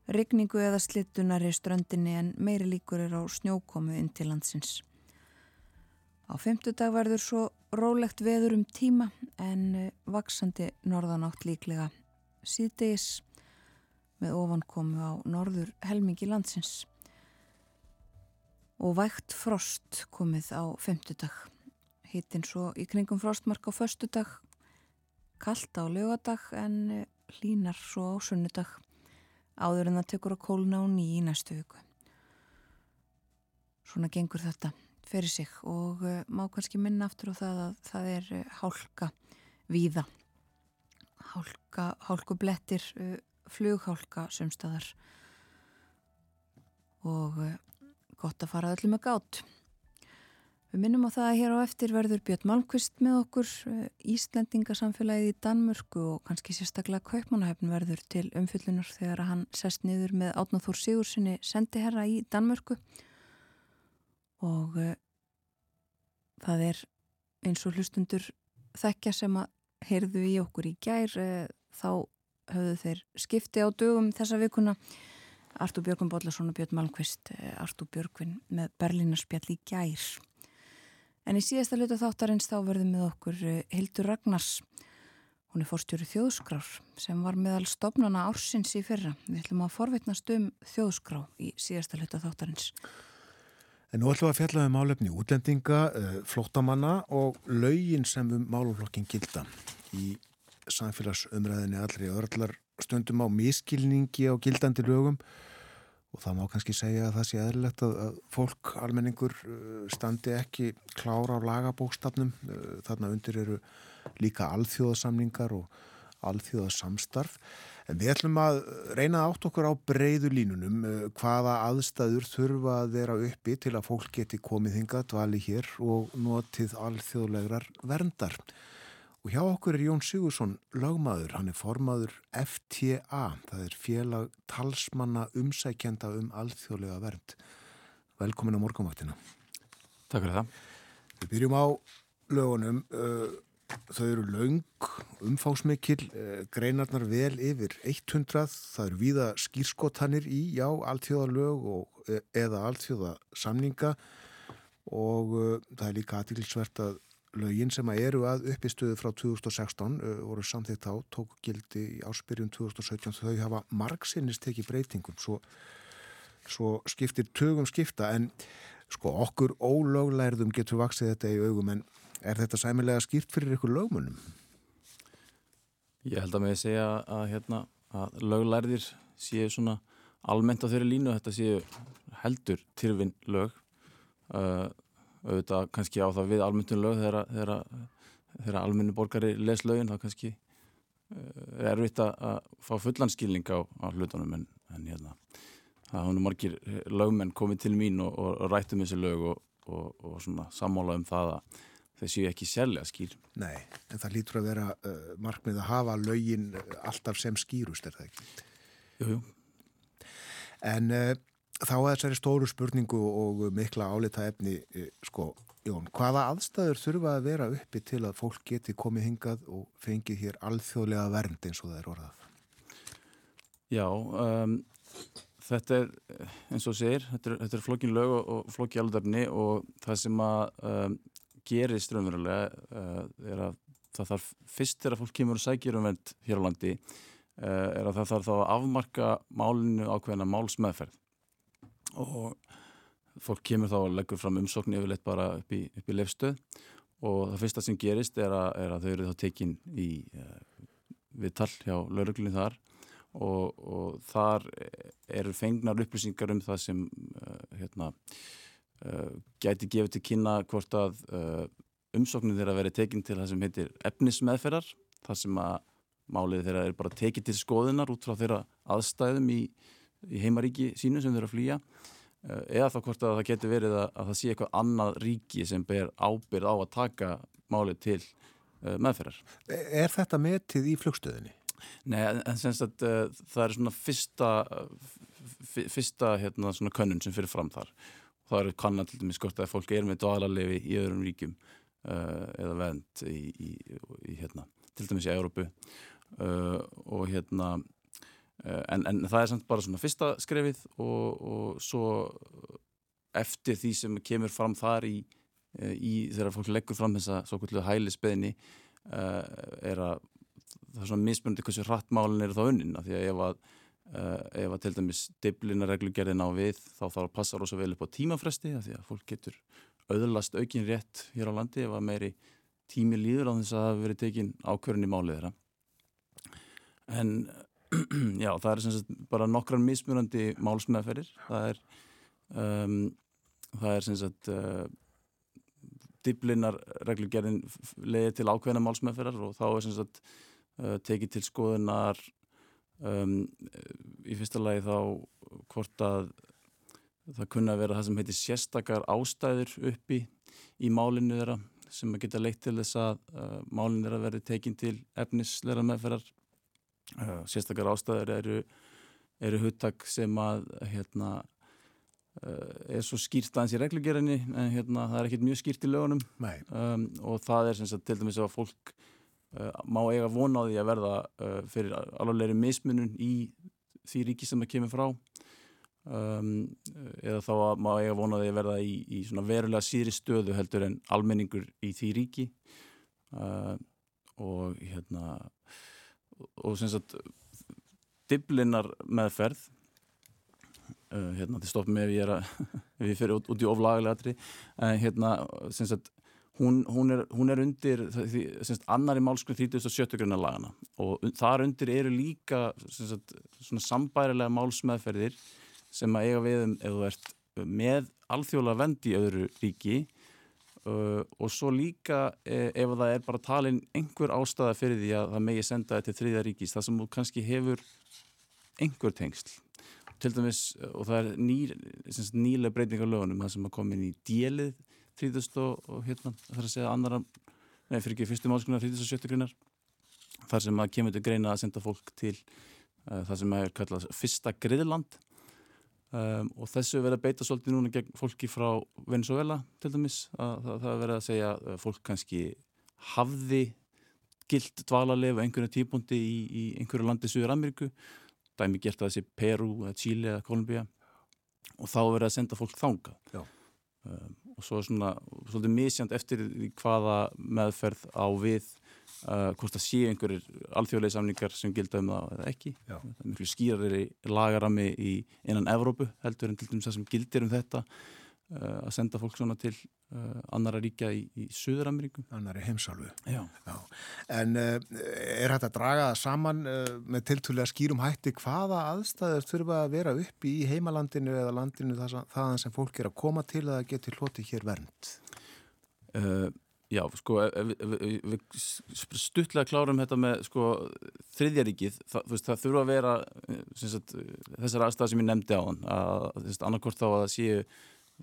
Rigningu eða slittunar í ströndinni en meiri líkur er á snjókomu inn til landsins. Á femtudag verður svo rólegt veður um tíma en eh, vaksandi norðanátt líklega síðdegis með ofankomu á norður helmingi landsins. Og vægt frost komið á femtudag. Hittin svo í kringum frostmark á föstudag, kallt á lögadag en eh, hlínar svo á sunnudag áður en það tekur að kólna á ný í næstu viku. Svona gengur þetta fyrir sig og uh, má kannski minna aftur á það að það er uh, hálka víða. Hálka, hálkublettir, uh, flughálka sumstaðar og gott að fara öllum með gátt. Við minnum á það að hér á eftir verður Björn Malmqvist með okkur, Íslendingasamfélagið í Danmörku og kannski sérstaklega Kaupmannahöfn verður til umfyllunar þegar hann sest niður með Átnáþór Sigurssoni sendiherra í Danmörku og uh, það er eins og hlustundur þekkja sem að heyrðu í okkur í gær, uh, þá höfðu þeir skipti á dögum þessa vikuna Artúr Björgvin Bóllarsson og Björn Malmqvist, uh, Artúr Björgvin með Berlínarspjall í gær. En í síðasta hluta þáttarins þá verðum við okkur Hildur Ragnars. Hún er fórstjóri þjóðskrár sem var meðal stopnana ársins í fyrra. Við ætlum að forvitnast um þjóðskrá í síðasta hluta þáttarins. En nú ætlum við að fjalla um málefni útlendinga, flóttamanna og laugin sem um máluflokkin gilda í samfélagsumræðinni allri örlar stundum á miskilningi á gildandi lögum og það má kannski segja að það sé eðlilegt að, fólk, almenningur standi ekki klára á lagabókstafnum. Þarna undir eru líka alþjóðasamningar og alþjóðasamstarf. En við ætlum að reyna átt okkur á breyðu línunum hvaða aðstæður þurfa að vera uppi til að fólk geti komið hinga dvali hér og notið alþjóðlegrar verndar Og hjá okkur er Jón Sigursson lögmaður, hann er formaður FTA, það er félag talsmanna umsækjenda um alþjóðlega vernd. Velkomin á morgunvaktina. Takk fyrir það. Við byrjum á lögunum, þau eru löng, umfásmikil, greinarnar vel yfir 100, það eru víða skýrskottanir í, já, alþjóðalög og, eða alþjóðasamninga og það er líka aðtilsvert að lögin sem að eru að uppistöðu frá 2016 uh, voru samþýtt á, tók gildi í áspyrjun 2017 þau hafa margsinnist tekið breytingum svo, svo skiptir tögum skipta. En sko okkur ólöglærðum getur vaksið þetta í augum en er þetta sæmilega skýrt fyrir ykkur lögmunum? Ég held að með að segja að, hérna, að löglærðir séu svona almennt á þeirri línu þetta séu heldur tilvinn lög. Uh, auðvitað kannski á það við almyndun lög þegar, þegar, þegar almennu borgari les lögin þá kannski er erfitt að fá fullanskilning á, á hlutunum en, en hérna það er margir lögmenn komið til mín og, og, og rættum þessi lög og, og svona sammála um það að séu ekki sérlega skýr. Nei, en það lítur að vera uh, markmið að hafa lögin alltaf sem skýrust, er það ekki? Jú, jú. En uh, þá að þessari stóru spurningu og mikla álita efni, sko, Jón, hvaða aðstæður þurfa að vera uppi til að fólk geti komið hingað og fengið hér alþjóðlega vernd eins og það er orðað? Já, um, þetta er eins og segir, þetta er, er flokkin lög og, flokki alveg og það sem að um, gerist raunverulega uh, er að það þarf fyrst þegar fólk kemur og sækir um vend hér á landi uh, er að það þarf þá að afmarka málinu ákveðina málsmeðferð og fólk kemur þá og leggur fram umsókn yfirleitt bara upp í, upp í lefstöð og það fyrsta sem gerist er að, er að þau eru þá tekin í uh, viðtal hjá lauruglunni þar. Og, og þar eru fengnar upplýsingar um það sem uh, hérna, uh, gæti gefið til kynna hvort að umsóknir þeirra verið tekin til það sem heitir efnismeðferðar. Þar sem að málið þeirra er bara tekið til skoðunar út frá þeirra aðstæðum í, í heimaríki sínu sem þeirra flýja uh, eða þá hvort að það getur verið að, að það sé eitthvað annað ríki sem ber ábyrð á að taka málið til uh, meðferðar. Er þetta metið í flugstöðinni? Nei, en semst að uh, það er svona fyrsta, fyrsta hérna, svona könnun sem fyrir fram þar. Það eru kannan til dæmis hvort að fólk er með dvalarlefi í öðrum ríkjum uh, eða vend í, í, í hérna, til dæmis í Európu uh, og hérna en, en það er samt bara svona fyrsta skrefið og, og svo eftir því sem kemur fram þar í, í þegar fólk leggur fram þessa svo kvöldu hælisbeðni er að það er svona mismunandi hversu hrattmálin eru þá unnin. Af því að ef að, uh, ef að til dæmis diblinarreglugerðin á við þá þarf að passa rosa vel upp á tímafresti af því að fólk getur auðlast aukin rétt hér á landi ef að meiri tími líður á þess að það hefur verið tekin ákvörðin í málið þeirra. En *clears throat* já, það er sem sagt bara nokkran mismunandi málsmeðferðir. Það er um, það er sem sagt uh, diblinarreglugerðin leiði til ákveðina málsmeðferðar og þá er sem sagt uh, tekið til skoðunar um, í fyrsta lagi þá hvort að það kunna vera það sem heitir sérstakar ástæður uppi í málinu þeirra sem að geta leitt til þess að uh, málinu þeirra verði tekinn til efnisleira meðferðar sérstakar ástæður eru, eru huttak sem að hérna uh, er svo skýrt aðeins í reglugjörðinni en hérna það er ekkert mjög skýrt í lögunum. Um, og það er sem sagt til dæmis að fólk Uh, má eiga vona á því að verða uh, fyrir alvegleiri mismunum í því ríki sem það kemur frá. Um, eða þá að má eiga vona á því að verða í, í verulega síri stöðu heldur en almenningur í því ríki. Uh, og hérna og sem sagt diblinar meðferð hérna þetta stoppum ef ég er að *laughs* ef ég fyrir út, út í oflagalegatri en hérna sem sagt hún, hún, er, hún er undir því, semst, annari málskun 37. grunna lagana og þar undir eru líka semst, svona sambærilega málsmeðferðir sem að eiga við um ef þú ert með alþjóðlega vend í öðru ríki uh, og svo líka e, ef það er bara talin einhver ástæða fyrir því að það megi senda þetta til þriðja ríkis það sem kannski hefur einhver tengsl. Til dæmis og það er ný, nýlega breyting á lögunum það sem að koma inn í djelið 30 og, og hérna þarf að segja annara, nei fyrir ekki fyrstum áskunar 37 greinar þar sem að kemur til greina að senda fólk til uh, það sem er kallað fyrsta griðland um, og þessu verður að beita svolítið núna gegn fólki frá Venezuela til dæmis að, það, það verður að segja að fólk kannski hafði gilt dvalarlef á einhverju típundi í, í einhverju landi Suður Ameríku dæmi gert að þessi Peru, Chile eða Kolumbia og þá verður að senda fólk þánga um, og svo svona svolítið misjand eftir hvaða meðferð á við uh, hvort það sé einhverjir alþjóðlega samningar sem gilda um það eða ekki Já. það er mjög skýrari lagarami í innan Evrópu heldur en til dæmis það sem gildir um þetta uh, að senda fólk svona til uh, annara ríkja í, í Suður-Ameríku annari heimsálfu Já. Já. en uh, er hægt að draga saman uh, með tiltúlega skýrum hætti hvaða aðstæður þurfa að vera upp í heimalandinu eða landinu þaðan sem fólk er að koma til að geti hloti hér vernd uh, Já, sko, við stuttlega klárum þetta með sko, þriðjaríkið, það, veist, það þurfa að vera sagt, þessar aðstæðar sem ég nefndi á hann, að annarkort þá að séu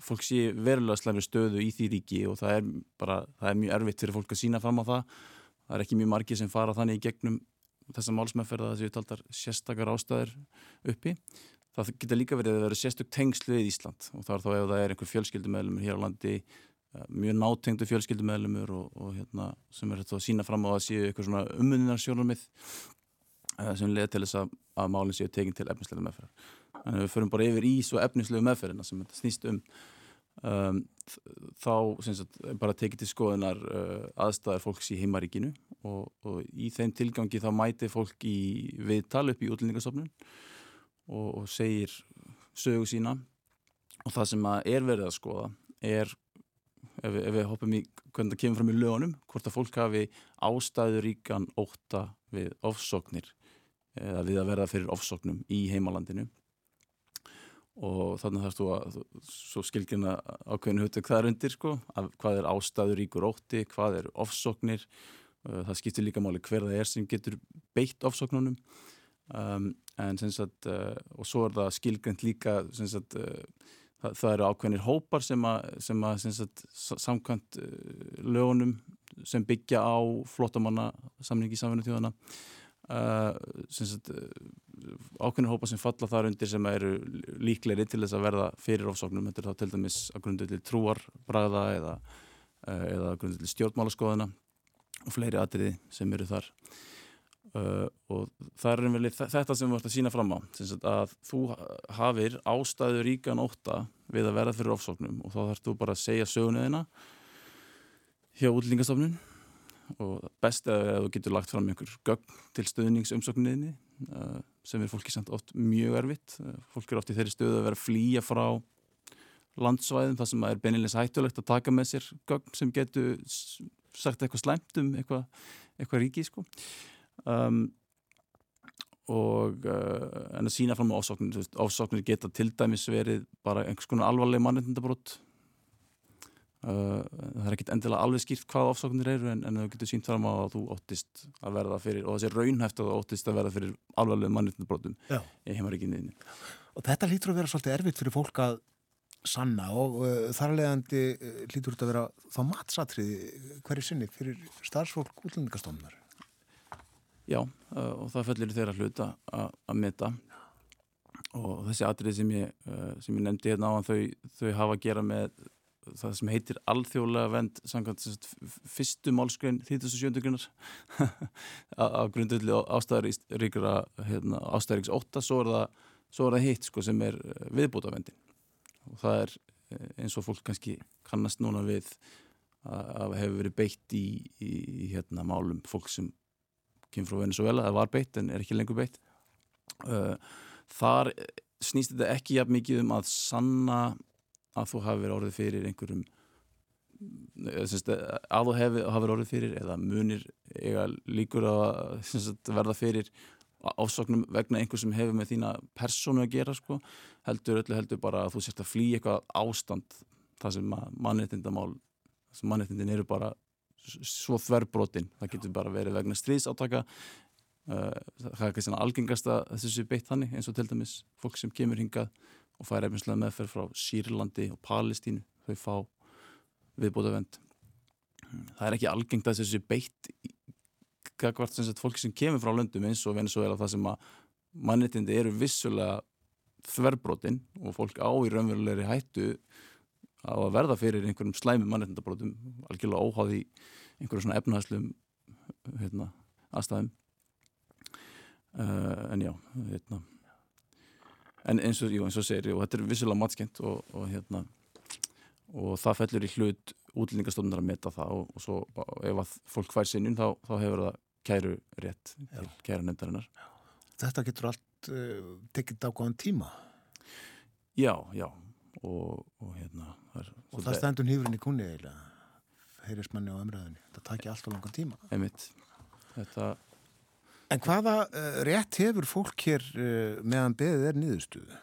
fólk sé verulega slæmi stöðu í því ríki og það er bara, það er mjög erfitt fyrir fólk að sína fram á það. Það er ekki mjög margir sem fara þannig í gegnum þessa málsmeðferða þessi utaldar sérstakar ástæðir uppi. Það geta líka verið að vera sérstök tengslu við Ísland og þar þá ef það er einhver fjölskyldumæðlumur hér á landi eh, mjög nátengdu fjölskyldumæðlumur og, og hérna, sem er þetta að sína fram á að séu eitthvað svona ummuninarsjónarmið eh, sem leða til þess að, að málinn séu tekin til efnislega meðferðar Þannig að við förum bara yfir í svo efnislegu meðferðina sem þetta snýst um. um þá sagt, bara tekið til skoðunar uh, aðstæðar fólks í heimaríkinu og, og í þeim tilgangi þá mæti fólk í viðtal upp í útlendingarstofnun og, og segir sögu sína og það sem er verið að skoða er ef, við- við hoppum í hvernig það kemur fram í lögunum, hvort að fólk hafi ástæðuríkan óta við ofsóknir eða við að verða fyrir ofsóknum í heimalandinu. Og þannig þarfst þú að svo skilgjuna ákveðinu hutök það er undir sko, að hvað er ástæðuríkur ótti, hvað er ofsóknir. Uh, það skiptir líka máli hver það er sem getur beitt ofsóknunum. Um, en sem sagt uh, og svo er það skilgjönd líka sem sagt uh, það, það eru ákveðnir hópar sem að, sem að sem sagt, sa- samkvæmt uh, lögunum sem byggja á flottamanna samningi samvinna þjóðana uh, sem sagt uh, ákveðnir hópar sem falla þar undir sem eru líklegri til þess að verða fyrir ofsóknum, þetta er þá til dæmis að grundu til trúar, bragða eða, eða grundu til stjórnmálaskoðana og fleiri atriði sem eru þar uh, og það er þe- þetta sem við vart að sína fram á að þú hafir ástæðu ríkan ótta við að verða fyrir ofsóknum og þá þarfst þú bara að segja sögunuðina hjá útlýtingastofnun og best er að þú getur lagt fram einhver gögn til stöðningsumsókninni uh, sem er fólki samt oft mjög erfitt uh, fólk er oft í þeirri stöðu að vera að flýja frá landsvæðin þar sem það er beinilins hættulegt að taka með sér gögn sem getur sagt eitthvað slæmt um eitthvað, eitthvað ríki sko. Um, og uh, en að sína fram á veist, ásóknir geta til dæmis verið bara einhvers konar alvarleg mannreitindabrót uh, það er ekkit endilega alveg skýrt hvað ásóknir eru en, en þú getur sínt fram á að þú óttist að verða fyrir og þessi raunhæft að þú óttist að verða fyrir alvarleg mannreitindabrótum Já. í heimaríkinni Og þetta lítur að vera svolítið erfitt fyrir fólk að sanna og uh, þarlegandi uh, lítur þetta að vera þá matsatriði hverju sinni fyrir starfsfólk útlendingastofnar. Já, uh, og það fellir þeirra hluta að meta og þessi atrið sem ég, uh, sem ég nefndi hérna á þau, þau hafa að gera með það sem heitir alþjóðlega vend samkvæmt fyrstu málskrein 37. grunar á grundulli ástæður ríkra hérna, ástæðriks 8 svo er það, svo er það hitt sko, sem er viðbúta vendin og það er eh, eins og fólk kannski kannast núna við að, að hefur verið beitt í, í, í hérna, málum fólk sem kemur frá Venezuela, það var beitt en er ekki lengur beitt. Uh, þar snýst þetta ekki jafn mikið um að sanna að þú hafi verið orðið fyrir einhverjum eða, að þú hafi orðið fyrir eða munir eiga líkur að semst, verða fyrir ásóknum vegna einhver sem hefur með þína persónu að gera sko, heldur öllu heldur bara að þú sért að flýja eitthvað ástand það sem mannréttindamál sem mannréttindin eru bara svo þverbrotin, það getur bara verið vegna stríðsátaka. Uh, það er kannski algengasta þessu beitt þannig eins og til dæmis fólk sem kemur hingað og fær efnislega meðferð frá Sýrlandi og Palestínu, þau fá viðbóta vend það er ekki algengt að þessu beitt gagvart sem sagt fólki sem kemur frá löndum eins og Venezuela það sem að mannréttindi eru vissulega þverbrotin og fólk á í raunverulegri hættu á að verða fyrir einhverjum slæmi mannréttindabrotum algjörlega óháði einhverjum svona efnahæslum hérna, aðstæðum. Uh, en já hérna. En eins og, jú, eins og segir, og þetta er vissulega matskent og, og hérna og það fellur í hlut útlendingastofnunar að meta það og, svo ef að fólk fær sinnum þá, þá hefur það kæru rétt til kæra nefndarinnar Þetta getur allt uh, tekið ákvæðan tíma. Já, já og, og hérna er, og það stendur nýfurinn í kunni heyrðis manni á umræðinni. Það takir allt á langan tíma. einmitt þetta, En hvaða uh, rétt hefur fólk hér uh, meðan beðið er niðurstuðu?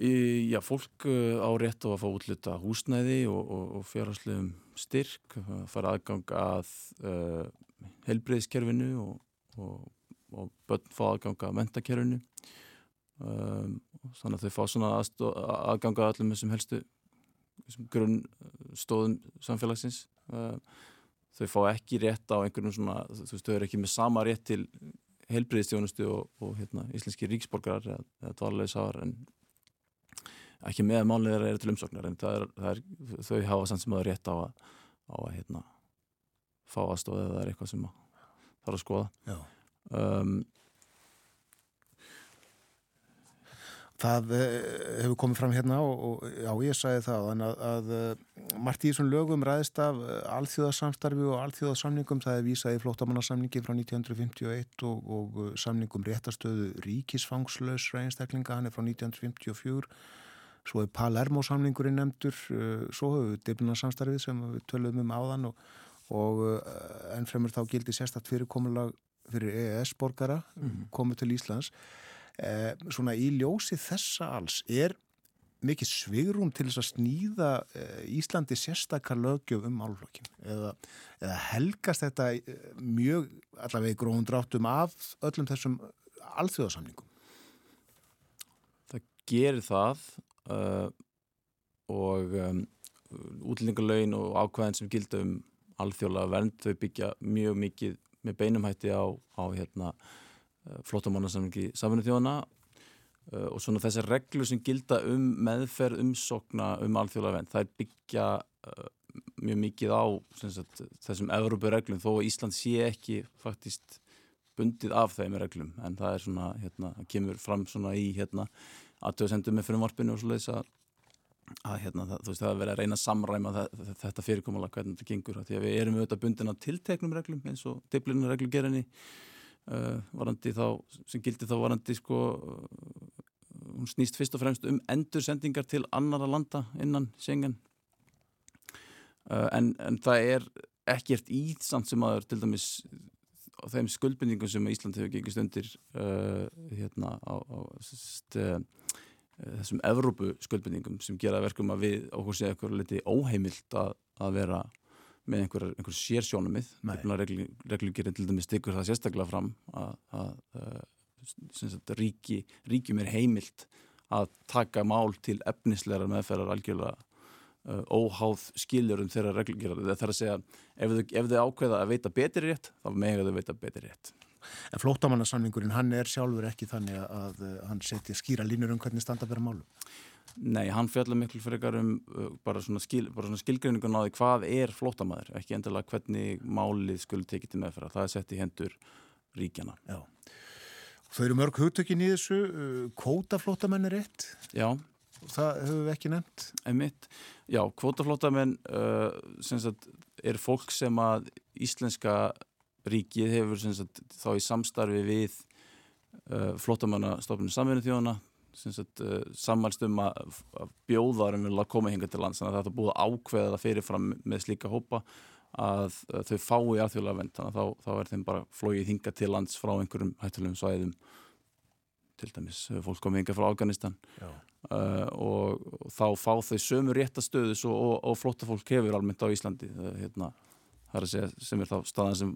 í, já, fólk uh, á rétt á að fá útluta húsnæði og, og, og fjárhagslegum styrk að fara aðgang að uh, helbreyðskerfinu og, og, og börn fá aðgang að mentakerfinu um, þannig að þau fá svona aðstó, aðgang að allum þessum helstu grunnstóðum samfélagsins. Uh, þau fá ekki rétt á einhvern svona, þú veist, þau eru ekki með sama rétt til heilbriðistjónustu og, og hérna, íslenski ríksborgarar eða, eða dvalarleiðsáar en ekki með þeirra eru til umsóknar. En það er, það er, þau hafa samt sem það er rétt á að, á að hérna, fá aðstóð eða það er eitthvað sem að þarf að skoða. Um, Það uh, hefur komið fram hérna og, og já, ég sagði það að, að uh, margt í þessum lögum ræðist af uh, alþjóðasamstarfi og alþjóðasamningum það er vísað í flóttamannasamningi frá 1951 og, og samningum réttastöðu ríkisfangslausra einstaklinga, hann er frá 1954 svo er Palermo samningurinn nefndur, uh, svo hefur við Dyblunarsamstarfið sem við töluðum um áðan og, og ennfremur þá gildi sérstatt fyrirkomulag fyrir EES-borgara Mhm. komið til Íslands. Eh, svona í ljósi þessa alls er mikið svigrum til þess að snýða eh, Íslandi sérstakar lögjöf um álflokkin eða, eða helgast þetta eh, mjög allavega í gróðum dráttum af öllum þessum alþjóðasamningum. það gerir það uh, og um, útlendingalögin og ákvæðin sem gilda um alþjóðlega vernd þau byggja mjög mikið með beinumhætti á, á hérna, flóttamánasamlingi saminu þjóðana uh, og svona þessar reglur sem gilda um meðferð umsokna um alþjóðlega vernd þær byggja uh, mjög mikið á sagt, þessum Evrópureglum þó að Ísland sé ekki faktist bundið af þeim reglum en það er svona, hérna, það kemur fram svona í hérna aðtöðsendum með frumvarpinu og svoleiðis að, að hérna, það, þú veist, það er verið að reyna að samræma það, þetta fyrirkomulega hvernig þetta gengur því að við erum auðvitað bundin af tilteknum reglum eins og diblinu reglugerinni uh, varandi þá, sem gildi þá varandi sko uh, hún snýst fyrst og fremst um endursendingar til annara landa innan Schengen. Uh, en, en það er ekkert í samt sem aður til dæmis á þeim skuldbindingum sem Ísland hefur gengist undir hérna á, á sest, þessum Evrópu skuldbindingum sem gera verkum að við okkur sé eitthvað liti óheimilt að, að vera með einhver, einhver sérsjónumið reglu, reglugerinn til dæmis stikur það sérstaklega fram að, að, að sagt, ríki, ríkjum er heimilt að taka mál til efnislegar meðferðar algjörlega uh, óháð skiljurum þeirra reglugjörðar það þarf að segja ef þau, ef þau ákveða að veita betri rétt þá mega þau veita betri rétt. En flóttamannasamningurinn, hann er sjálfur ekki þannig að, að hann setja skýra línur um hvernig standa vera málum? Nei, hann fjallar miklu frekar um uh, bara svona, skil, svona skilgreiningun á því hvað er flóttamæður, ekki endilega hvernig málið skulle tekið til meðferða, það er sett í hendur ríkjana. Já. Þau eru mörg hugtökin í þessu, uh, kvótaflóttamenn er eitt? Já. Það höfum við ekki nefnt? Emitt, já, kvótaflóttamenn uh, sagt er fólk sem að íslenska ríkið hefur sagt, þá í samstarfi við uh, flottamannastofnun samverðinu þjóðana uh, sammælst um að, að bjóðarum vil að koma hinga til lands þannig að er búið að ákveða það fyrirfram með slíka hópa að uh, þau fái alþjóðlega vend þannig að þá, þá er þeim bara flóið hinga til lands frá einhverjum hættulegum svæðum til dæmis fólk komið hinga frá Afganistan. Og, og þá fá þau sömu réttastöðu og, og flottafólk hefur almennt á Íslandi hérna það er að segja sem er þá staðan sem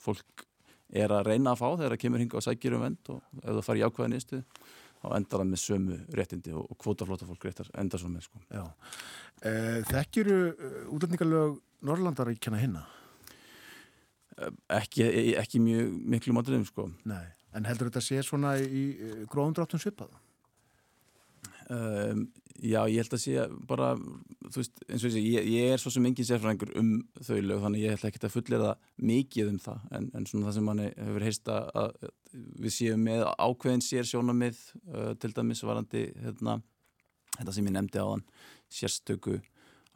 fólk er að reyna að fá þegar það kemur hinga og sækir um vend og ef það fari í ákveða nýstu þá endar það með sömu réttindi og, og kvotaflóta fólk réttar endar svo með sko. E, Þekkjuru útlendingarlög Norrlandaríkjana hinna? Ekki, ekki mjög miklu mátriðum sko. Nei, en heldur þetta sé svona í gróðundráttum svipaða? Um, já, ég held að sé bara, þú veist, eins og ég, ég er svo sem engin sérfræðingur um þau lög þannig ég ætla ekki að fullera mikið um það en, en svona það sem manni hefur heist að við séum með ákveðin sér sjónamið uh, til dæmis varandi hérna, þetta sem ég nefndi á þann sérstöku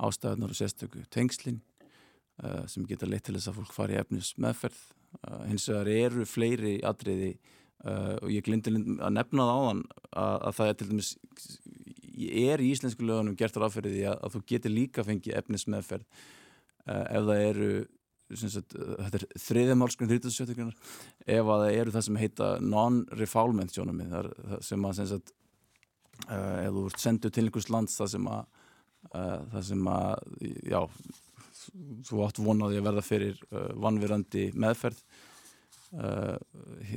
ástæðunar og sérstöku tengslin uh, sem geta leitt til þess að fólk fari efnis meðferð uh, hins vegar eru fleiri atriði Uh, og ég glindi að nefna það á þann að, að það er til dæmis er í íslensku lögunum gert ráðferði því að, að þú getur líka fengið efnis meðferð uh, ef það eru sagt, þetta er þriðja málskun 37. ef að það eru það sem heita non-refoulement sjónumið sem að sagt, uh, ef þú ert senduð til einhvers lands það sem að það sem að já, þú átt vonaði að verða fyrir vannverandi meðferð Uh,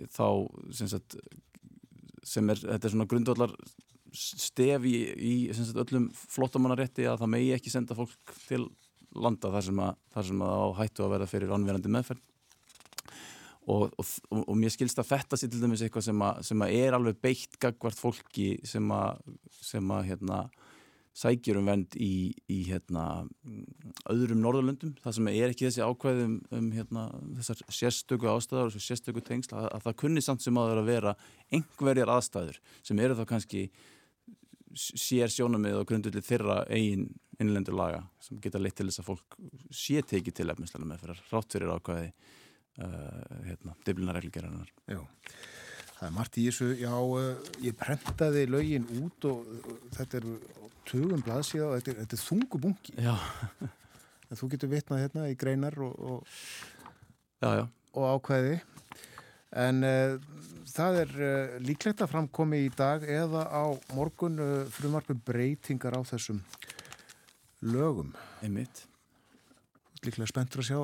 þá sem, sagt, sem er, þetta er svona grundvallar stef í, í öllum flottamannarétti að það megi ekki senda fólk til landa þar sem að, þar sem að á hættu að verða fyrir anverandi meðferð. Og, og, og, og mér skilst að þetta sé til dæmis eitthvað sem að, sem að er alveg beitt gagvart fólki sem að, sem að hérna sækjur um vend í, í hérna, öðrum norðurlöndum, það sem er ekki þessi ákvæðum um hérna, þessar sérstöku ástæðar og sérstöku tengsla, að, að það kunni samt sem að vera einhverjar aðstæður sem eru þá kannski sér sjónamið og grundullið þeirra eigin innlendur laga sem geta leitt til þess að fólk sé tekið til efnislega með fyrir rátt fyrir ákvæði uh, hérna, diflina reglgerannar. Já. Það er margt í þessu, já, uh, ég prentaði lögin út og uh, þetta er tugum blaðsíða og þetta er, þetta er þungubungi. Já, En þú getur vitnað hérna í greinar og, og, já, já. og ákveði. En uh, það er uh, líklegt að framkomi í dag eða á morgun uh, frumarpum breytingar á þessum lögum. Einmitt. Líklega spenntur að sjá,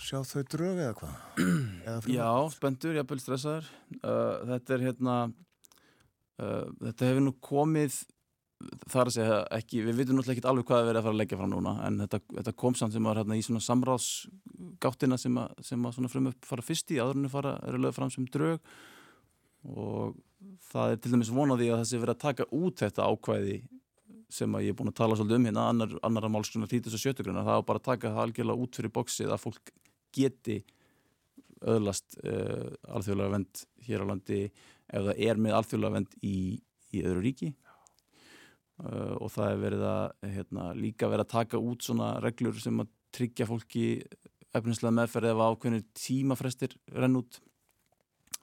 sjá þau drög eða hvað? Já, spendur, jafnvel stressaður. Þetta er hérna, þetta hefur nú komið, þar að segja ekki, við vitum náttúrulega ekki alveg hvað er verið að fara að leggja fram núna, en þetta, þetta kom samt sem var hérna í svona samráðsgáttina sem að, sem að svona frum upp fara fyrst í, áðurinu fara, eru lögð fram sem drög. Og það er til dæmis vonaði að það sé verið að taka út þetta ákvæði sem að ég er búin að tala svolítið um hérna annar, annara málskunar 37 grunna það var bara að taka það algjörlega út fyrir bóksið að fólk geti öðlast uh, alþjóðlega vend hér á landi ef það er með alþjóðlega vend í, í öðru ríki uh, og það er verið að hérna, líka verið að taka út svona reglur sem að tryggja fólki efninslega meðferð ef ákveðnir tímafrestir renn út.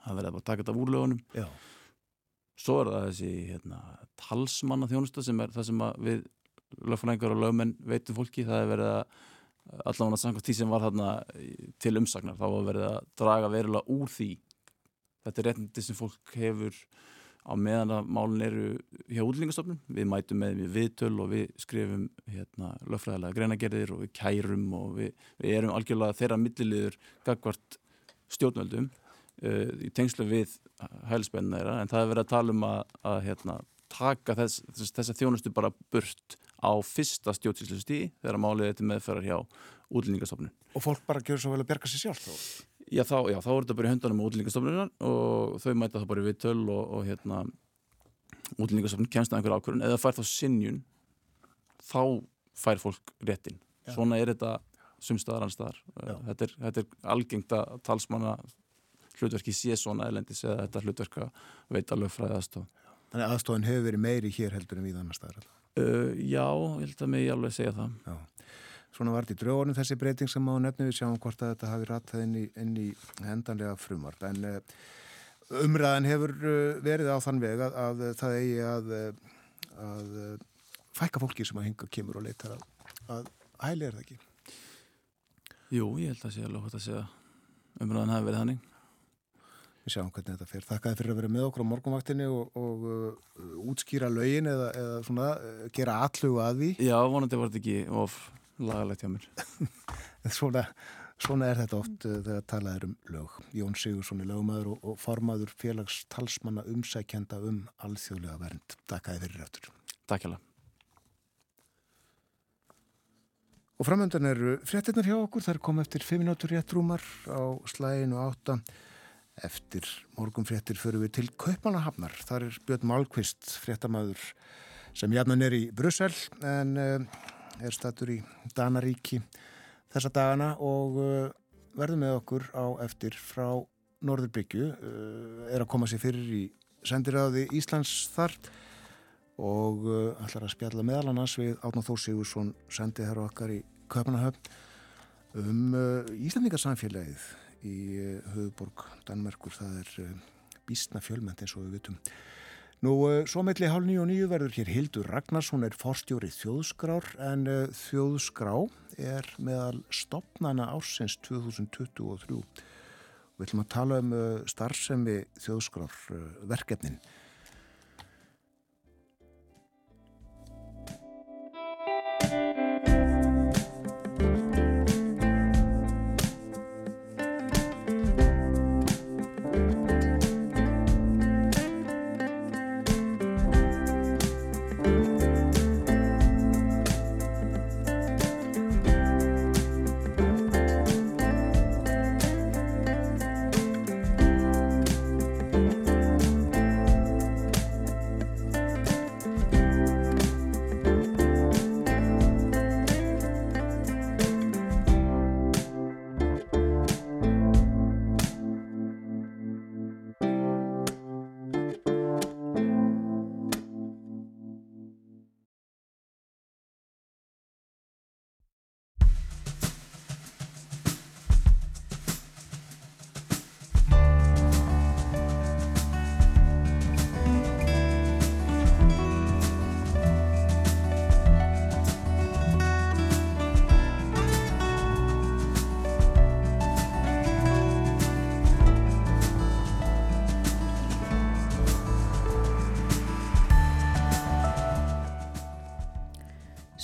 Það verið að taka þetta úr lögunum Já. svo er það þessi hérna, talsmanna þjónusta sem er það sem við lögfræðingar og lögmenn veitum fólki, það er verið að allavega samkvæmt því sem var þarna til umsagnar, þá var verið að draga verulega úr því. Þetta er réttindi sem fólk hefur á meðan að málun eru hjá útlýningastofnun, við mætum með við viðtöl og við skrifum hérna, lögfræðilega greinagerðir og við kærum og við, við erum algjörlega þeirra milliliður gagvart stjórnvöldum uh, í tengslu við hælspenna þeirra en það er verið að tala um að, að hérna, taka þess, þess, þessa þjónustu bara burt á fyrsta stjórnsýslustíði þegar málið til meðferðar hjá útlýningastofnun. Og fólk bara gjör svo vel að berga sér sjálf þá? Já þá, já, þá er þetta bara í höndunum á útlýningastofnunar og þau mæta það bara við töl og, og hérna útlýningastofnun kemst að einhver ákvörðun eða fær þá sinjun þá fær fólk réttin. Já. Svona er þetta sumstaðar anstaðar. Já. Þetta er, þetta er algengt að talsmanna hlutverki sé svona eðlendis eða þetta hlutverk að veita lögfræðast og Þannig að aðstofan hefur verið meiri hér heldur en við annar staðar. Uh, já, ég held að mig alveg segja það. Já. Svona var þetta í draugunum þessi breyting sem á nefnu við sjáum hvort að þetta hafi ratað inn í, inn í hendanlega frumar. En uh, umræðan hefur uh, verið á þann veg að, að það eigi að, uh, að fækka fólki sem að hinga kemur og leitar að, að hæli er það ekki. Jú, ég held að sé alveg hvort að segja umræðan hafi verið þannig. Við sjáum hvernig þetta fer. Þakkaði fyrir að vera með okkur á morgunvaktinni og, og uh, útskýra lögin eða, eða svona, gera allugu að því. Já, vonandi var þetta ekki of lagalegt hjá mér. *laughs* Svona, svona er þetta oft uh, þegar talað er um lög. Jón Sigursson er lögumæður og, og formaður félags talsmanna umsækjenda um alþjóðlega vernd. Takkaði fyrir rættur. Takk hjá Og framöndan eru fréttinnar hjá okkur. Það er komið eftir 5 minútur rétt rúmar á slæginu átta. Eftir morgun fréttir förum við til Kaupanahafnar. Þar er Björn Málkvist, fréttamaður sem jafnan er í Brussel en uh, er statur í Danaríki þessa dagana og uh, verður með okkur á eftir frá Norðurbyggju. Uh, er að koma sér fyrir í sendiræði Íslands þar og uh, ætlar að spjalla meðal annars við Átná Þór Sigursson sendið hér okkar í Kaupanahöfn um Íslandingarsamfélagið í höfuborg Danmerkur. Það er býstna fjölmend eins og við vitum. Nú, uh, svo melli hálf nýju og nýju verður hér Hildur Ragnarsson er forstjóri þjóðskrár en uh, þjóðskrá er meðal stopnana ársins 2023. Við ætlum að tala um uh, starfsemi þjóðskrár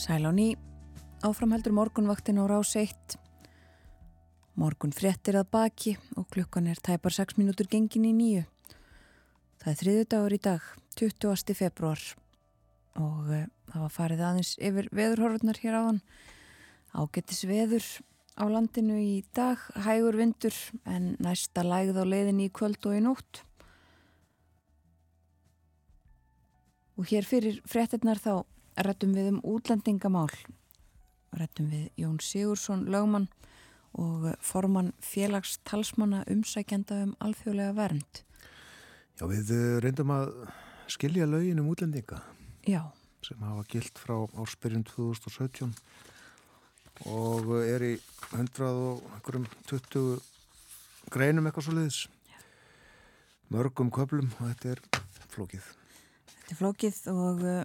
Sæl á ný, áframheldur morgunvaktin á rás 1. Morgun fréttir að baki og klukkan er tæpar 6 minútur gengin í nýju. Það er þriðu dagur í dag, 20. februar og uh, það var farið aðeins yfir veðurhorfurnar hér áðan. Ágetis veður á landinu í dag, hægur vindur en næsta lægð á leiðin í kvöld og í nótt. Og hér fyrir fréttinnar þá rættum við um útlendingamál. Rættum við Jón Sigursson, lögmann og formann félags talsmanna umsækjanda um alþjóðlega vernd. Já, við eh, reyndum að skilja lögin um útlendinga Já, sem hafa gilt frá áspyrjun 2017 og er í 100 og einhverjum 20 greinum eitthvað svo leiðis. Mörgum köplum og þetta er flókið. þetta er flókið og uh,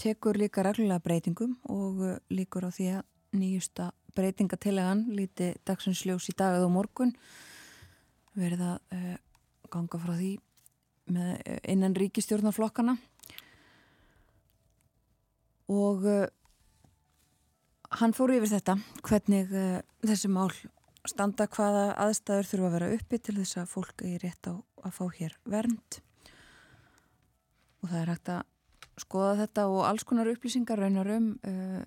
tekur líka reglulega breytingum og uh, líkur á því að nýjusta breytingatilegan líti dagsins ljós í dag eða morgun. Verið að uh, ganga frá því með uh, innan ríkistjórnarflokkana og uh, hann fór yfir þetta hvernig uh, þessi mál standa hvaða aðstæður þurfa að vera uppi til þess að fólk er rétt á að fá hér vernd. Og það er hægt að skoða þetta og alls konar upplýsingar raunar um uh,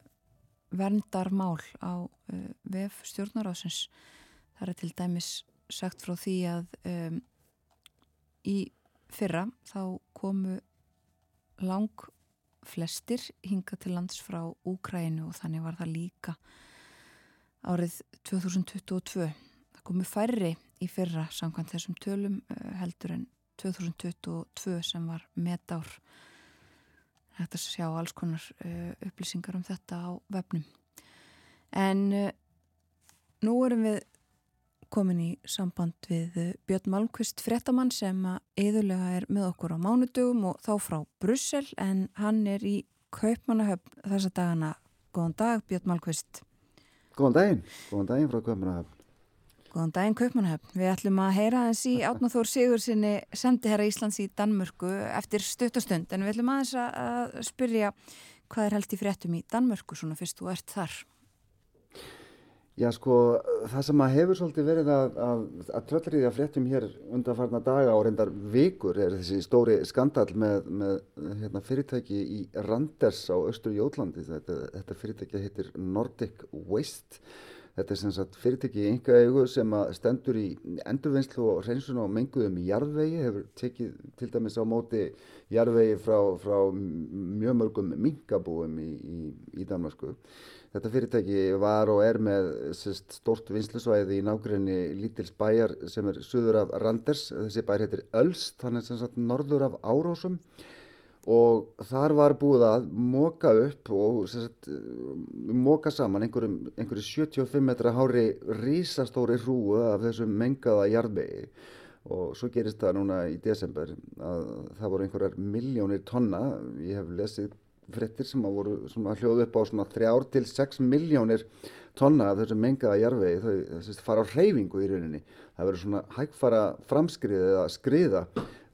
verndarmál á uh, VF stjórnaráðsins. Það er til dæmis sagt frá því að um, í fyrra þá komu lang flestir hinga til lands frá Úkrænu og þannig var það líka árið 2022. Það komu færri í fyrra samkvæmt þessum tölum uh, heldur en 2022 sem var metár hægt að sjá alls konar uh, upplýsingar um þetta á vefnum. En uh, nú erum við komin í samband við uh, Björn Malmqvist Frettamann sem að eðulega er með okkur á mánudugum og þá frá Brussel en hann er í Kaupmannahöfn þessa dagana. Góðan dag Björn Malmqvist. Góðan daginn, góðan daginn frá Kaupmannahöfn. Góðan daginn Kaupmannahöfn. Við ætlum að heyra aðeins í Átnáþór Sigur sinni sendiherra Íslands í Danmörku eftir stuttastund en við ætlum aðeins að spyrja hvað er held í fréttum í Danmörku svona fyrst þú ert þar. Já sko, það sem að hefur svolítið verið að, að, að tröllriðja fréttum hér undanfarna daga og reyndar vikur er þessi stóri skandal með, með hérna, fyrirtæki í Randers á Östur Jólandi. Þetta, þetta fyrirtæki heitir Nordic Waste. Þetta er sem sagt fyrirtæki í enga eigu sem stendur í endurvinnslu og reynsun á menguðum í jarðvegi, hefur tekið til dæmis á móti jarðvegi frá, frá mjög mörgum minkabúum í, í, í Danmarku. Þetta fyrirtæki var og er með sest, stort vinslusvæði í nákvæmni lítils bæjar sem er suður af Randers. Þessi bæjar heitir Ölst, þannig sem sagt norður af Árósum og þar var búið að móka upp og sagt, móka saman einhverjum, einhverjum 75 metra hári rísastóri hrúu af þessum mengaða jarðbegi og svo gerist það núna í desember að það voru einhverjar miljónir tonna, ég hef lesið frettir sem að voru svona hljóðu upp á svona þrjár til 6 miljónir tonna af þessum mengaða jarfvegi þau þessi, fara á hreyfingu í rauninni. Það verður svona hægfara framskrið eða skriða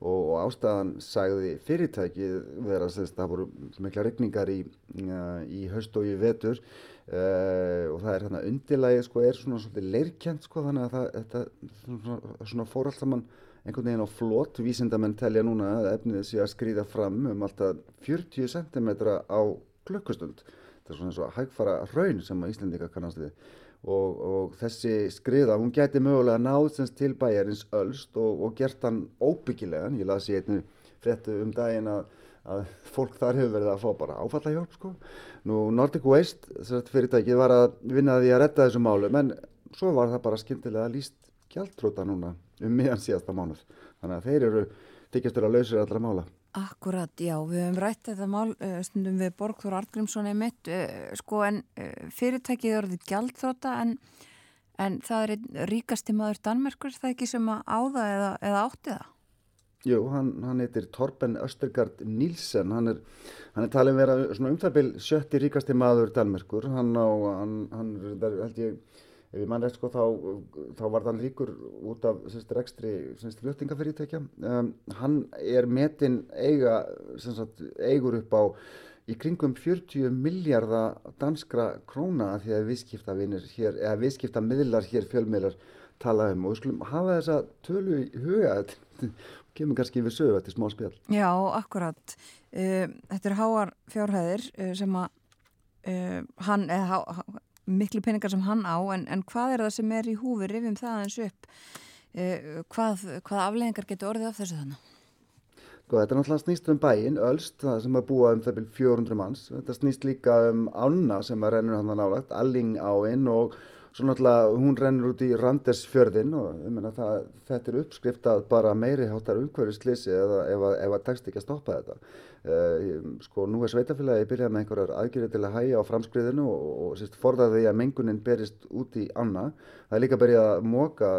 og, ástæðan sagði fyrirtæki vera að það voru mikla regningar í, í haust og í vetur. Uh, og það er hérna undirlægi sko er svona svolítið leirkjent sko þannig að það þetta, svona, svona fór allt saman einhvern veginn á flott, vísindamenn telja núna að efnið sé að skrýða fram um alltaf 40 cm á klukkustund. Það er svona eins og hægfara raun sem að Íslandika kannast við og, og þessi skriða, hún geti mögulega náð semst til bæjarins Ölst og, og gert hann óbyggilegan. Ég las í einnu fréttu um daginn að, að fólk þar hefur verið að fá bara áfallahjálp sko. Nú Nordic Waste, þess að fyrirtækið var að vinna því að retta þessu málu, menn svo var það bara skemmtilega líst gjaldtróta núna um miðan síðasta mánuð. Þannig að þeir eru þykjastur að lausir allra mála. Akkurat, já, við höfum rætt þetta mál stundum við Borgþór Artgrímsson einmitt, sko en fyrirtækið er orðið gjaldþróta en, en það er ríkasti maður Danmerkur, það ekki sem að áða eða, eða átti það? Jú, hann, hann heitir Torben Östergaard Nílsen, hann er, hann er talin vera svona umþabil sjötti ríkasti maður Danmerkur, hann á, hann, hann er, held ég, ef ég mann rétt sko þá, þá var þann ríkur út af semst, rekstri fljóttingafyrirtækja um, hann er metin eiga sagt, eigur upp á í kringum 40 miljardar danskra króna að því að viðskiptavinir hér, eða viðskiptamiðlar hér fjölmiðlar tala um og við skulum hafa þessa tölu í huga þetta *laughs* kemur kannski við sögu þetta smá spjall. Já, akkurat. Uh, þetta er háar fjárhæðir uh, sem að uh, hann, eða miklu peningar sem hann á, en, en hvað er það sem er í húfi, rifjum það eins upp, hvað, hvað afleggingar getur orðið af þessu þannig? Sko, þetta er náttúrulega snýst um bæinn, Ölst, það sem er búið um það byrjum 400 manns. Þetta snýst líka um Anna sem er rennur hann að nálagt, Alling áinn og svo náttúrulega hún rennur út í Randersfjörðin og meina, það, þetta er uppskriftað bara meiri hátar ef, ef að tekst ekki að stoppa þetta. Uh, sko, nú er sveitafélagi byrjað með einhverjar aðgjörði til að hæja á framskriðinu og, og sérst, forðað því að mengunin berist út í Anna. Það er líka byrjað að móka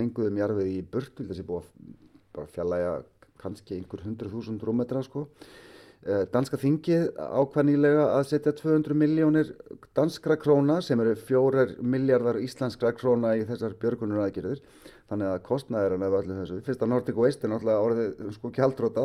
menguðum jarfið í burt, þessi búið að fjallæga kannski einhver hundru þúsund rúmetra sko. Eh, danska þingið ákvæðnilega að setja 200 miljónir danskra króna sem eru fjórar miljardar íslenskra króna í þessar björgunur aðgerðir. Þannig að kostnæðurinn af öllu þessu, fyrst að Nordic Waste er náttúrulega orðið sko kjaldróta,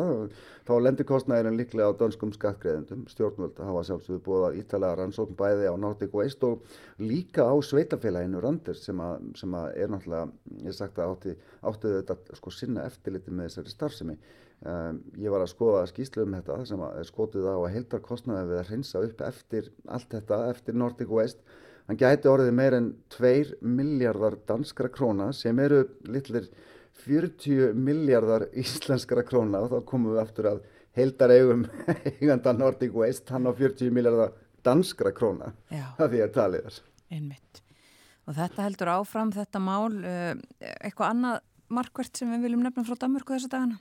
þá lendir kostnæðurinn líklega á dönskum skattgreðendum. Stjórnvöld hafa sjálfsögðu búið að ítalega rannsókn bæði á Nordic Waste og líka á sveitafélaginu Randers sem, að, sem að er náttúrulega, ég sagt að átti, átti þetta sko sinna eftirliti með þessari starfsemi. Um, ég var að skoða skýslu um þetta sem er skotið á að heildar kostnæði við að hreinsa upp eftir allt þetta, eftir Nordic Waste hann gæti orðið meir en 2 miljardar danskra króna sem eru litlir 40 miljardar íslenskra króna. Og þá komum við aftur að heildar eigum eiganda Nordic Waste hann á 40 miljardar danskra króna það því að talið er. Einmitt. og þetta heldur áfram þetta mál eh, eitthvað annað markvert sem við viljum nefna frá Danmörku þessa dagana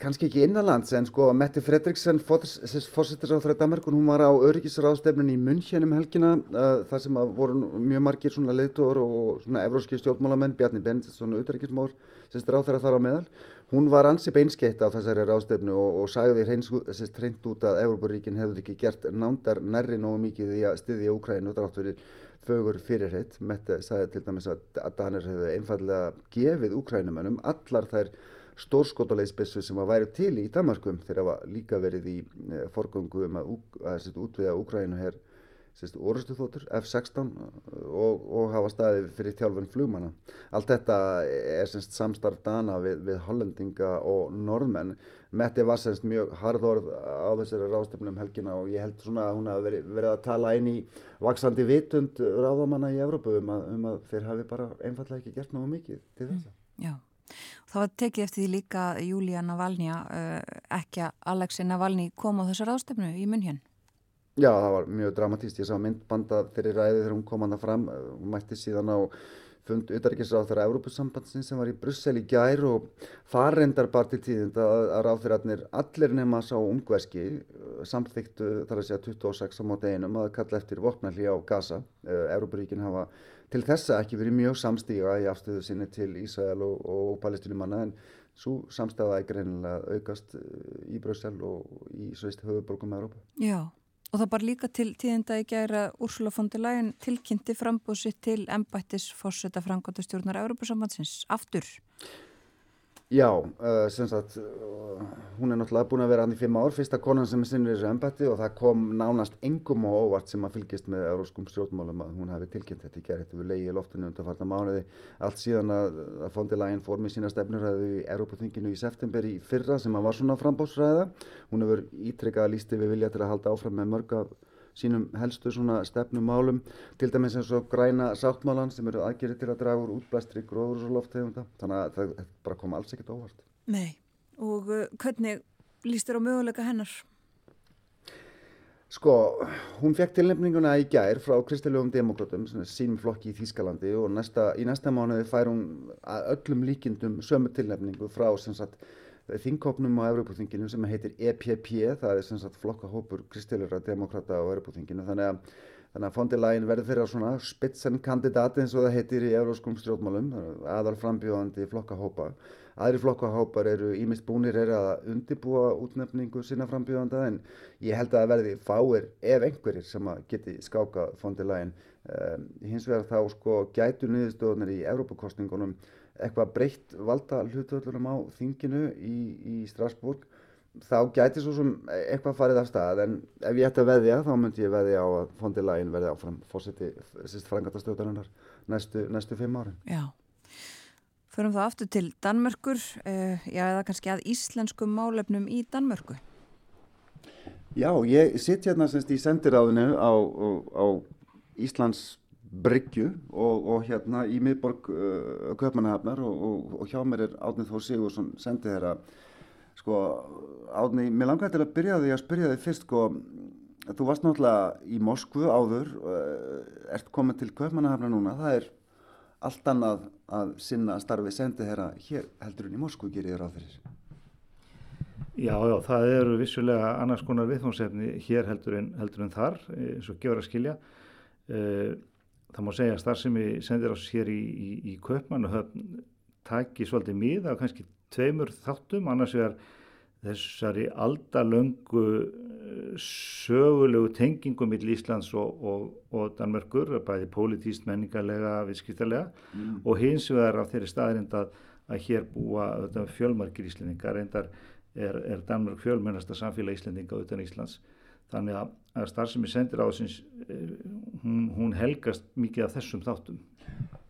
kannski ekki innanlands en sko Mette Fredriksson fórsettisáþræði Danmarkun hún var á öryggisráðstefnun í München um helgina uh, þar sem voru mjög margir svona leitur og svona evróski stjórnmálamenn Bjarni Bendit, svona auðverkismór sem stráð þar að meðal. Hún var ansi beinskeitt á þessari ráðstefnu og, og sagði hreint út að Európaríkin hefði ekki gert nándar nærri nógu mikið í að styðja Úkrænu og drátt verið fögur fyrirreitt Mette sagði til dæmis að Danir hefði einfallega gefið Úkrænumennum allar þær stórskotalegisbissu sem að væri til í Danmarkum þegar það var líka verið í eh, forgöngu um að, að útviða Úkrænu hér orustu þóttur F-16 og, og hafa staðið fyrir þjálfun flugmanna. Allt þetta er semst samstarf dana við, við hollendinga og norðmenn. Metti var semst mjög harðorð á þessari ráðstöfnum helgina og ég held svona að hún hafi verið, verið að tala inn í vaksandi vitund ráðamanna í Evrópu um að, um að þeir hafi bara einfallega ekki gert náðu mikið til þessa. Mm, já. Það var tekið eftir því líka Júlía Navalnja, uh, ekki að Alexei Navalny kom á þessar ástefnu í munn hér. Já, það var mjög dramatíst. Ég sá myndbanda fyrir ræði þegar hún kom hana fram. Hún mætti síðan á fund utaríkisráð þeirra Európusambandsins sem var í Brussel í gær og það reyndar bara til tíðind að, að ráðfyrirarnir allir nema sá ungverski samþyktu þar að segja 26 á móti einum að kalla eftir vopnalli á Gaza. Európaríkin hafa til þessa ekki verið mjög samstíga í afstöðu sinni til Ísrael og, og palestinumanna en svo samstæða er greinilega aukast eh, í Brussel og í sveist höfuborgum Európa. Já, og það bar líka til tíðinda í gæra Úrsula von der Leyen tilkynnti frambúsi til embættis fórseta frangotastjórnar Európa-sambandsins aftur. Já, uh, sem sagt, uh, hún er náttúrulega búin að vera hann í fimm ár, fyrsta konan sem er sinnur í þessu embætti og það kom nánast engum og óvart sem að fylgjast með euróskum stjórnmálum að hún hefði tilkynnt þetta í gerð, þetta við leiði í loftinu undan farna mánuði, allt síðan að, að fondilægin fór með sína stefnurræðu í Európaþinginu í september í fyrra sem að var svona frambósræða, hún hefur ítrykkað að lísti við vilja til að halda áfram með mörga sínum helstu svona stefnumálum til dæmis eins og græna sáttmálan sem eru aðgerið til að draga úr útblæstri gróðurúslofttegunda þannig að það bara kom alls ekkert óvart. Nei og uh, hvernig líst þér á möguleika hennar? Sko, hún fekk tilnefninguna í gær frá Kristiljóðum Demokrátum, sínum flokki í Þýskalandi og næsta, í næsta mánuði fær hún öllum líkindum sömu tilnefningu frá sem sagt þingkopnum á Európa-þinginu sem heitir EPP, það er sem sagt flokkahópur kristilera demokrata á Európa-þinginu þannig að, þannig að fondilægin verður fyrir svona spitsenkandidati eins og það heitir í euróskum stjórnmálum, aðal frambjóðandi flokkahópa. Aðri flokkahópar eru ímist búnir er að undibúa útnefningu sinna frambjóðanda en ég held að það verði fáir ef einhverjir sem að geti skáka fondilægin. Um, hins vegar þá sko gætu niðurstöðunar í Európa-kostningunum eitthvað breytt valda hlutvöldunum á þinginu í, í Strasbourg þá gæti svo sem eitthvað farið af stað en ef ég ætti að veðja þá myndi ég veðja á að fondi lægin verði áfram fórseti sýst frangatastjóðarinnar næstu, næstu fimm árin. Já. Förum þá aftur til Danmörkur, uh, já eða kannski að íslenskum málefnum í Danmörku. Já, ég sitt hérna semst í sendiráðinu á, á, á Íslands Bryggju og, og hérna í miðborg uh, Köpmannahafnar og, og, og hjá mér er Átnið Þór Sigursson sendið þeirra sko Átnið, mér langaði til að byrja því að spyrja þig fyrst sko þú varst náttúrulega í Moskvu áður uh, ert komið til Köpmannahafnar núna. Það er allt annað að sinna starfi sendið þeirra hér heldur en í Moskvu gerir þér á þeirri Já, já, það eru vissulega annars konar viðfónsefni hér heldur en, heldur en þar, eins og gefur að skilja. Uh, það má segja að starfsemi sendir ás hér í, í, í Köpmann og höfn taki svolítið mið af kannski tveimur þáttum, annars vegar þessari aldalöngu sögulegu tengingum mill Íslands og, og, og Danmörkur, bæði pólitíst, menningarlega, viðskiptarlega mm. og hins vegar af þeirri staðrind að, að hér búa fjölmarkir íslendingar, reyndar er, er Danmörk fjölmennasta samfélag íslendinga utan Íslands þannig að, starfsemi sendir á þessins hún, hún helgast mikið af þessum þáttum.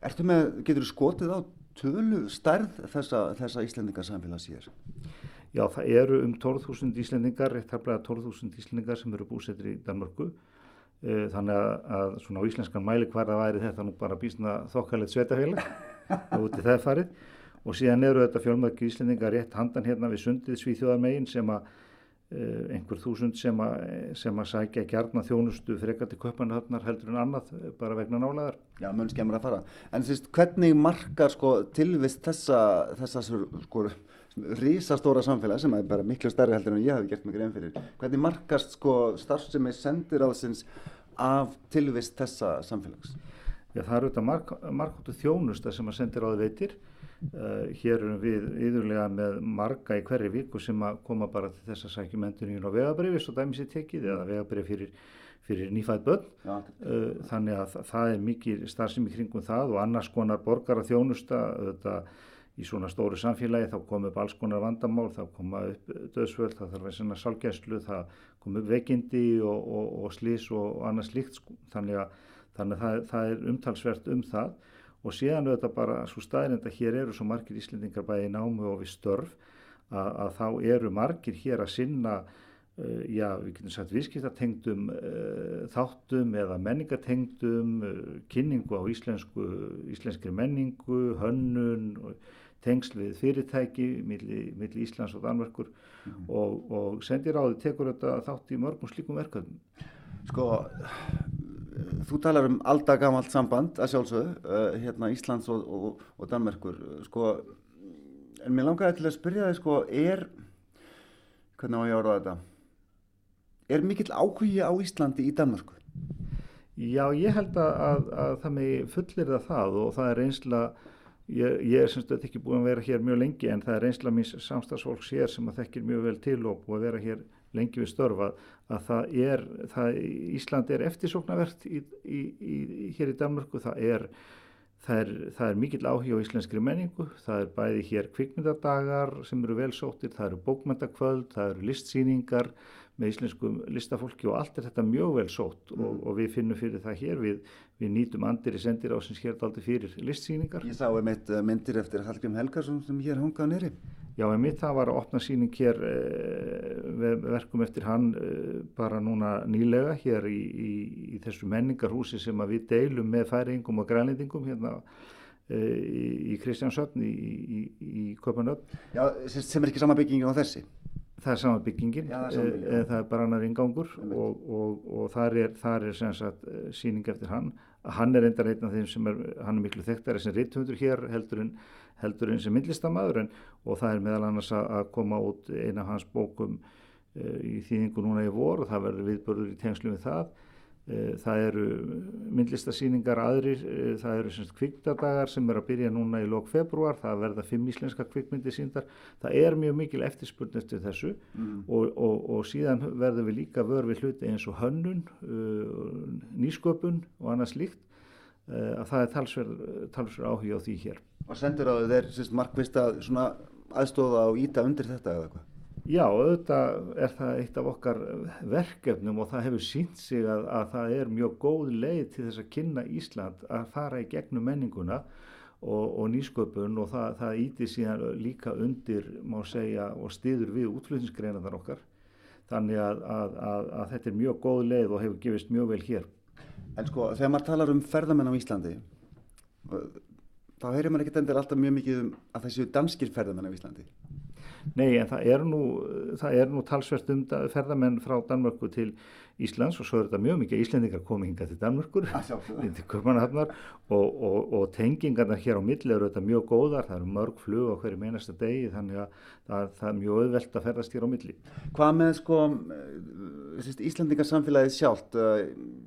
Ertu með, getur þú skotið á tölu stærð þessa, þessa íslendingar samfélags hér? Já, það eru um 12.000 íslendingar, rétt haflega 12.000 íslendingar sem eru búsettir í Danmörku. Eh, þannig að, að svona á íslenskan mæli hverða væri þetta nú bara bísna þokkalegt svetafélag og *laughs* út í það farið. Og síðan eru þetta fjölmörki íslendingar rétt handan hérna við sundið svíþjóðarmegin sem að einhver þúsund sem að, sem að sækja gerna þjónustu frekar til köpanahöfnar heldur en annað eh, bara vegna nálaðar. Já, mun skemmur að fara. En þú veist, hvernig markar sko tilvist þessa, þessa sko rísastóra samfélag sem er bara miklu stærri heldur en ég hafi gert mig grein fyrir. Hvernig markast sko starfsemi sendir á þessins af tilvist þessa samfélags? Já, það eru þetta mark, markóttu þjónusta sem að sendir á það veitir Uh, hér erum við yðurlega með marga í hverju viku sem að koma bara til þess að sækjum enduníun á vegabrifi svo dæmis er tekið eða vegabrif fyrir, fyrir nýfætt börn ja. uh, þannig að það er mikið starfsemi kringum það og annars konar borgara þjónusta þetta, í svona stóru samfélagi þá kom upp alls konar vandamál þá koma upp döðsvöld, það þarf að svona sálgæslu, það kom upp veikindi og, og, og slís og, og annars líkt sko. þannig að, þannig að það, það er umtalsvert um það og síðan auðvitað bara svo staðrind að hér eru svo margir íslendingar bæði námu og við störf að, að þá eru margir hér að sinna uh, já, við getum sagt viðskiptatengdum uh, þáttum eða menningatengdum uh, kynningu á íslensku, íslenskri menningu, hönnun tengsl við fyrirtæki millir milli Íslands og Danmörkur mm. og, og sendir á því tekur þetta þátt í mörgum slíkum verkefnum Sko Þú talar um aldagamalt samband að sjálfsögðu, uh, hérna Íslands og, og, og Danmerkur, sko, en mér langaði til að spyrja þig, sko, er, hvernig á ég að orða þetta, er mikill áhugi á Íslandi í Danmörku? Já, ég held að, að, að það með fullir það það og það er einsla, ég, ég er semst að þetta ekki búin að vera hér mjög lengi en það er einsla mín samstagsfólks hér sem að þekkir mjög vel til og búin að vera hér lengi við störfa að það er, það, Ísland er eftirsóknarvert í, í, í, hér í Danmörku, það er, það er, það er mikill áhig á íslenskri menningu, það er bæði hér kvikmyndadagar sem eru velsóttir, það eru bókmyndakvöld, það eru listsýningar með íslenskum listafólki og allt er þetta mjög vel sótt mm. og, og við finnum fyrir það hér, við, við nýtum andir í sendir á sem skerði aldrei fyrir listsýningar. Ég sá einmitt eh, myndir eftir Hallgrim Helgarsson sem hér hongað nýri. Já, einmitt það var að opna síning hér eh, verkum eftir hann eh, bara núna nýlega hér í, í, í þessu menningarhúsi sem við deilum með færingum og grænlendingum hérna eh, í, í Kristjánsöfn í Köpanöfn. Já, sem er ekki sama byggingin á þessi? Það er sama byggingin, Já, það, er sama byggingin. það er bara annar ingangur og, og, og þar er, þar er sagt, síning eftir hann. Hann er enda einn af þeim sem er, hann er miklu þekktari sem ritthundur hér heldur en heldur eins og myndlistamæður og það er meðal annars að koma út eina af hans bókum uh, í þýðingu núna í vor og það verður viðbörður í tengslu við það. Uh, það eru myndlistasýningar aðrir, uh, það eru semst kvikmyndadagar sem er að byrja núna í lók februar, það verða fimm íslenska kvikmyndi síndar. Það er mjög mikil eftirspurn eftir þessu mm. og, og, og síðan verður við líka vör við hluti eins og hönnun, nýsköpun og annað slíkt að það er talsverð áhuga á því hér. Og sendur á þeir markvist að aðstofa og íta undir þetta eða hvað? Já, auðvitað er það eitt af okkar verkefnum og það hefur sínt sig að, að það er mjög góð leið til þess að kynna Ísland að fara í gegnum menninguna og, og nýsköpun og það, það íti síðan líka undir, má segja, og stiður við útflutningsgreinaðar okkar. Þannig að, að, að þetta er mjög góð leið og hefur gefist mjög vel hér. En sko, þegar maður talar um ferðamenn á Íslandi, þá heyrir maður ekkert endur alltaf mjög mikið um að það séu danskir ferðamenn á Íslandi. Nei, en það er nú, það er nú talsvert um ferðamenn frá Danmörku til Íslands og svo er þetta mjög mikið Íslendingar komið hinga til Danmörkur, *laughs* og, og, og tengingarna hér á milli eru þetta mjög góðar, það eru mörg flug á hverju meinasta degi þannig að það, það er mjög auðvelt að ferðast hér á milli. Hvað með sko Íslendingarsamfélagið sjálft,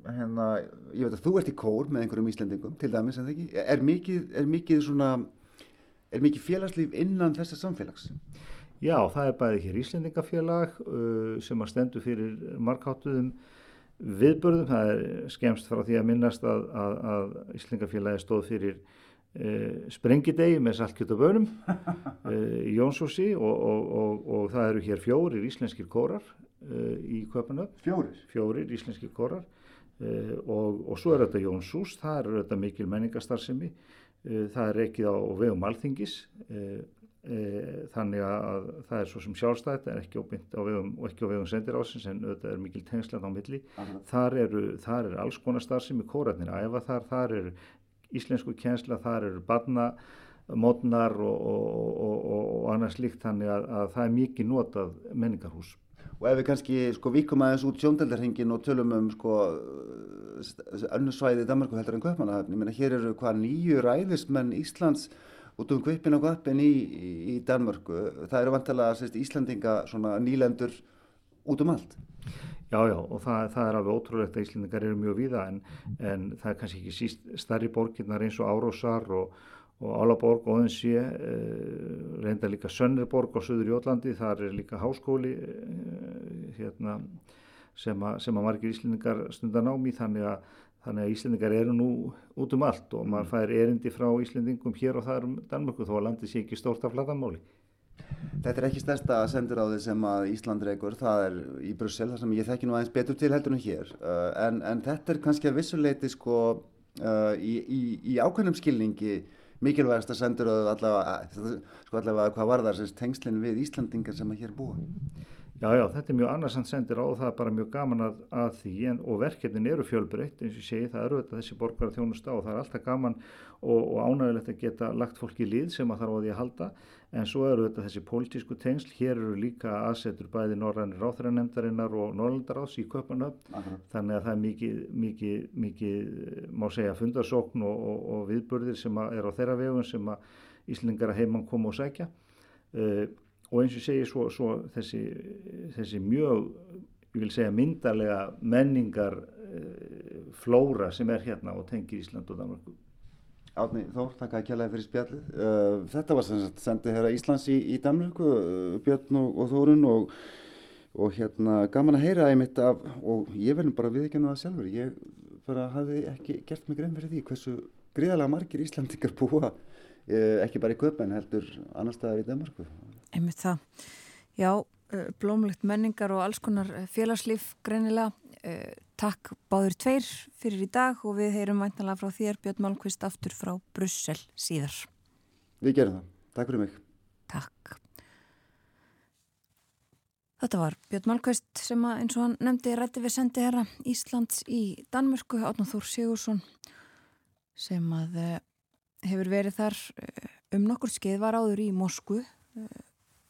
hérna, ég veit að þú ert í kór með einhverjum Íslendingum til dæmis en það ekki, er mikið, er mikið svona, er mikið félagslíf innan þessa samfélags? Já, það er bæði hér Íslendingafélag uh, sem að stendu fyrir markháttuðum viðbörðum. Það er skemst frá því að minnast að, að, að Íslendingafélagi stóð fyrir uh, sprengidegi með saltkjöt og bönum *laughs* uh, í Jónsúsi og, og, og, og það eru hér fjórir íslenskir kórar uh, í Köpunöf. Fjórir? Fjórir íslenskir kórar uh, og svo er þetta Jónsús, það eru þetta mikil menningarstarfsemi, uh, það er ekki á vegum alþingis þannig að það er svo sem sjálfstætt en ekki óbynd á vegum og ekki á vegum sendirásins en auðvitað er mikil tengslan á milli. Aha. þar eru, þar er alls konar starfsemi kóratnir að efa þar, þar er íslensku kjensla, þar eru barna mótnar og, og, og, og annars líkt þannig að, að það er mikið notað menningarhús. Og ef við kannski sko vikum aðeins út sjóndeldarhingin og tölum um sko önnu svæði Danmarku heldur en Kaupmannahöfn, ég meina hér eru hvað nýju ræðismenn Íslands út um kvipin og kvapin í, í, Danmörku. Það eru vantilega Íslandinga nýlendur út um allt. Já, já, og það, það er alveg ótrúlegt að Íslandingar eru mjög víða en, en það er kannski ekki síst starri borgirnar eins og Árósar og, og Álaborg og Öðinsí, eh, reynda líka Sönnerborg á Suður Jólandi, þar er líka háskóli eh, hérna, sem, a, sem að margir Íslandingar stundan á mig þannig að Þannig að Íslendingar eru nú út um allt og maður mm. fær erindi frá Íslendingum hér og þar um Danmörku þó að landi sé ekki stórt af flatamáli. Þetta er ekki stærsta sendiráði sem að Ísland reykur, það er í Brussel, þar sem ég þekki nú aðeins betur til heldur en hér. Uh, en, en þetta er kannski að vissuleiti sko uh, í, í, í ákveðnum skilningi mikilvægast að sendiráðu allavega, sko allavega hvað var þar tengslinn við Íslandingar sem að hér búa. Já, já, þetta er mjög annarsamt sendir á og það er bara mjög gaman að, að því. En, og verkefnin eru fjölbreytt eins og ég segi það eru þetta þessi borgar þjónusta og það er alltaf gaman og, og ánægilegt að geta lagt fólki í lið sem að þarf á því að halda. En svo eru þetta þessi pólitísku tengsl, hér eru líka aðsetur bæði Norrænir Ráþræðanemdarinnar og Norrlandaráðs í Köpunöfn þannig að það er mikið, mikið, mikið má segja fundarsókn og, og, og viðburðir sem er á þeirra vegum sem að Íslingar að heimann koma og sækja. Uh, og eins og segi svo, svo þessi, þessi mjög, ég vil segja myndarlega menningar uh, flóra sem er hérna og tengir Ísland og Danmarku. Átni Þór, takk að kjallaði fyrir spjallið. Uh, þetta var sem sagt sendið hér að Íslands í, í Danmarku, uh, Björn og, og Þórun og, og hérna gaman að heyra einmitt af, og ég verðum bara viðkjannu það sjálfur, ég bara hafi ekki gert mig grein fyrir því hversu gríðalega margir Íslandikar búa ekki bara í köpen heldur annar staðar í Danmarku. Einmitt það. Já, eh, blómlegt menningar og alls konar eh, félagslíf greinilega. Eh, takk báður tveir fyrir í dag og við heyrum væntalega frá þér Björn Málkvist aftur frá Brussel síðar. Við gerum það. Takk fyrir mig. Takk. Þetta var Björn Málkvist sem að eins og hann nefndi rætti við sendi herra Íslands í Danmörku, Átnáþór Sigursson sem að hefur verið þar um nokkur skeið var áður í Moskvu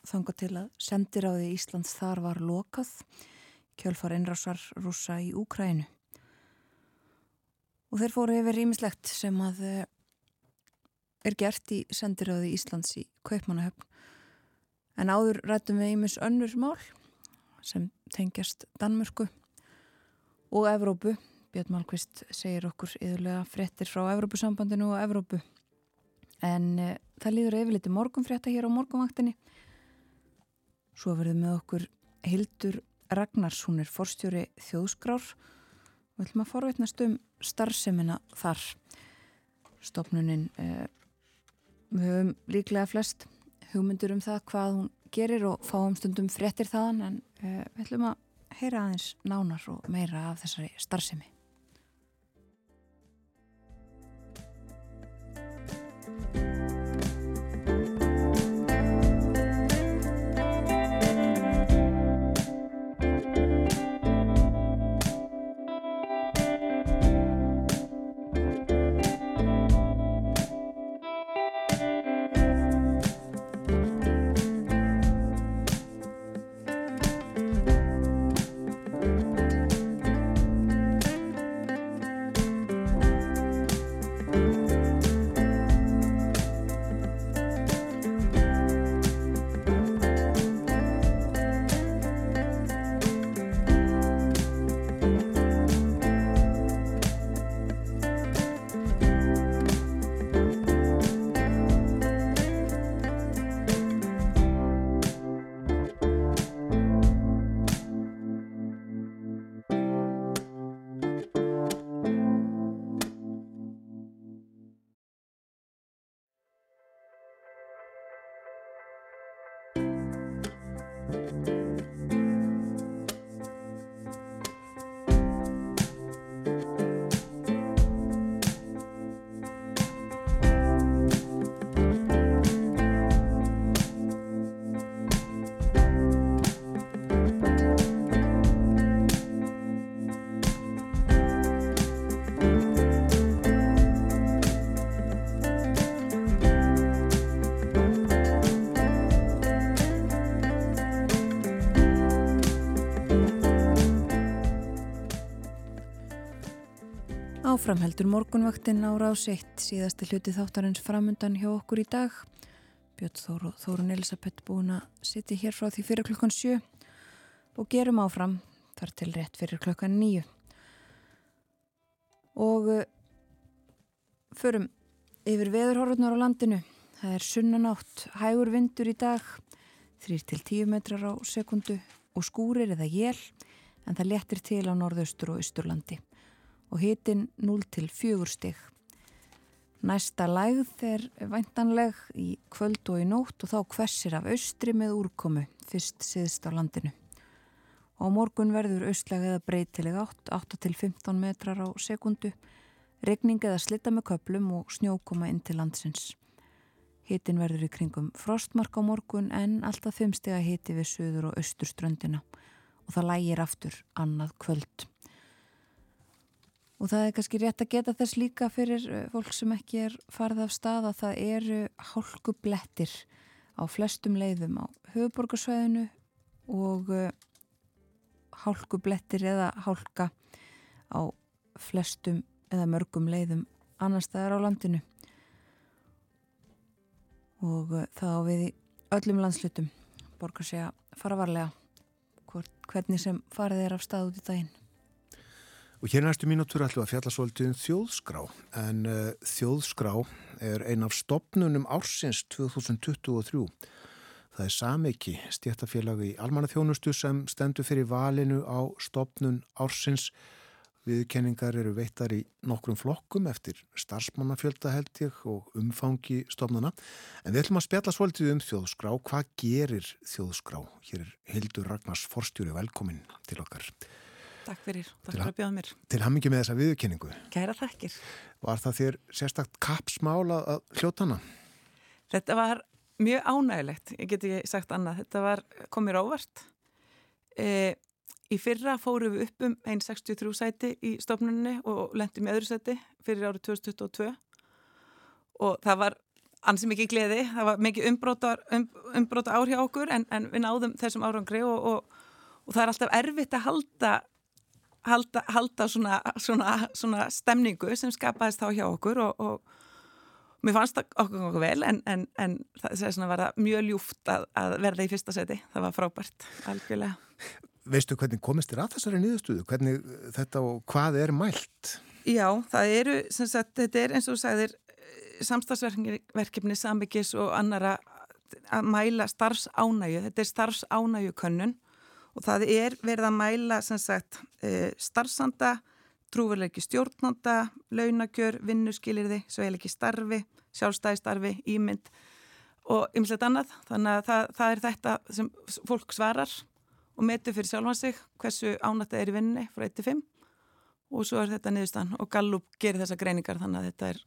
þanga til að sendiráði Íslands þar var lokað kjölfar einrásar rúsa í Úkrænu og þeir fóru yfir ímislegt sem að eh, er gert í sendiráði Íslands í Kaupmannahöfn. En áður rættum við ímis önnur mál sem tengjast Danmörku og Evrópu. Björn Málkvist segir okkur yðurlega frettir frá Evrópusambandinu og Evrópu. En e, það líður yfirleiti morgunfrétta hér á morgunvaktinni Svo verðum við okkur Hildur Ragnars, hún er forstjóri þjóðskrár og við ætlum að forveitnast um starfsemina þar. Stopnunin, eh, við höfum líklega flest hugmyndur um það hvað hún gerir og fáum stundum fréttir þaðan en uh, við ætlum að heyra aðeins nánar og meira af þessari starfsemi. Áframheldur morgunvaktinn á rás 1 síðasti hluti þáttarins framundan hjá okkur í dag. Björn Þóru, Þórun Elisabeth búin að sitja hér frá því fyrir klukkan 7 og gerum áfram þar til rétt fyrir klukkan 9. Og uh, förum yfir veðurhorfurnar á landinu. Það er sunnanátt, hægur vindur í dag, 3-10 metrar á sekundu og skúrir eða jél en það letir til á norðaustur og austurlandi og hitin 0 til 4 stig. Næsta lægð er væntanleg í kvöld og í nótt og þá hversir af austri með úrkomu fyrst siðst á landinu. Og morgun verður austlega eða breytileg 8, 8 til 15 metrar á sekundu, regning eða slitta með köplum og snjókoma inn til landsins. Hitin verður í kringum frostmark á morgun en alltaf 5 steg að hiti við söður og austurströndina og það lægir aftur annað kvöld. Og það er kannski rétt að geta þess líka fyrir eh, fólk sem ekki er farið af stað að það eru hálkublettir á flestum leiðum á höfuborgarsvæðinu og uh, hálkublettir eða hálka á flestum eða mörgum leiðum annar staðar á landinu. Og uh, það á við í öllum landslutum borgar sig að fara varlega hvernig sem farið er af stað út í daginn. Og hér næstu mínútur ætlum að fjalla svolítið um þjóðskrá en uh, þjóðskrá er ein af stopnunum ársins 2023. Það er Samiki, stjættafélagi í almannaþjónustu sem stendur fyrir valinu á stopnun ársins. Viðkenningar eru veittar í nokkrum flokkum eftir starfsmannafjölda held ég og umfangi stopnuna. En við ætlum að spjalla svolítið um þjóðskrá. Hvað gerir þjóðskrá? Hér er Hildur Ragnars Forstjóri velkomin til okkar. Takk fyrir, takk fyrir að bjóða mér. Til hammingi með þessa viðurkenningu. Kæra þakkir. Var það þér sérstakt kapsmála að hljóta hana? Þetta var mjög ánægilegt, ég get ekki sagt annað. Þetta var komir ávart. E, í fyrra fórum við upp um 1.63 sæti í stofnunni og lendum í öðru sæti fyrir árið 2022 og það var ansið mikið gleði, það var mikið umbróta, um, ár hjá okkur en, en við náðum þessum árangri og, og, og það er alltaf erfitt að halda halda, halda svona, svona, svona stemningu sem skapaðist þá hjá okkur og, og mér fannst það okkur okkur vel en, en, en það var mjög ljúft að, að verða í fyrsta seti, það var frábært algjörlega. Veistu hvernig komist þér að þessari nýðustuðu? Hvernig þetta og hvað er mælt? Já, það eru, sagt, þetta er eins og þú sagðir samstagsverkefni, sambyggis og annara að mæla starfsánægu, þetta er starfsánægu könnun og það er verið að mæla sagt, eh, starfsanda, trúverleiki stjórnanda, launakjör, vinnuskilirði, sveiliki starfi, sjálfstæðistarfi, ímynd og ymslegt annað. Þannig að það, það er þetta sem fólk svarar og metur fyrir sjálfan sig hversu ánætt það er í vinninni frá 1-5 og svo er þetta niðurstann og Gallup gerir þessa greiningar þannig að þetta er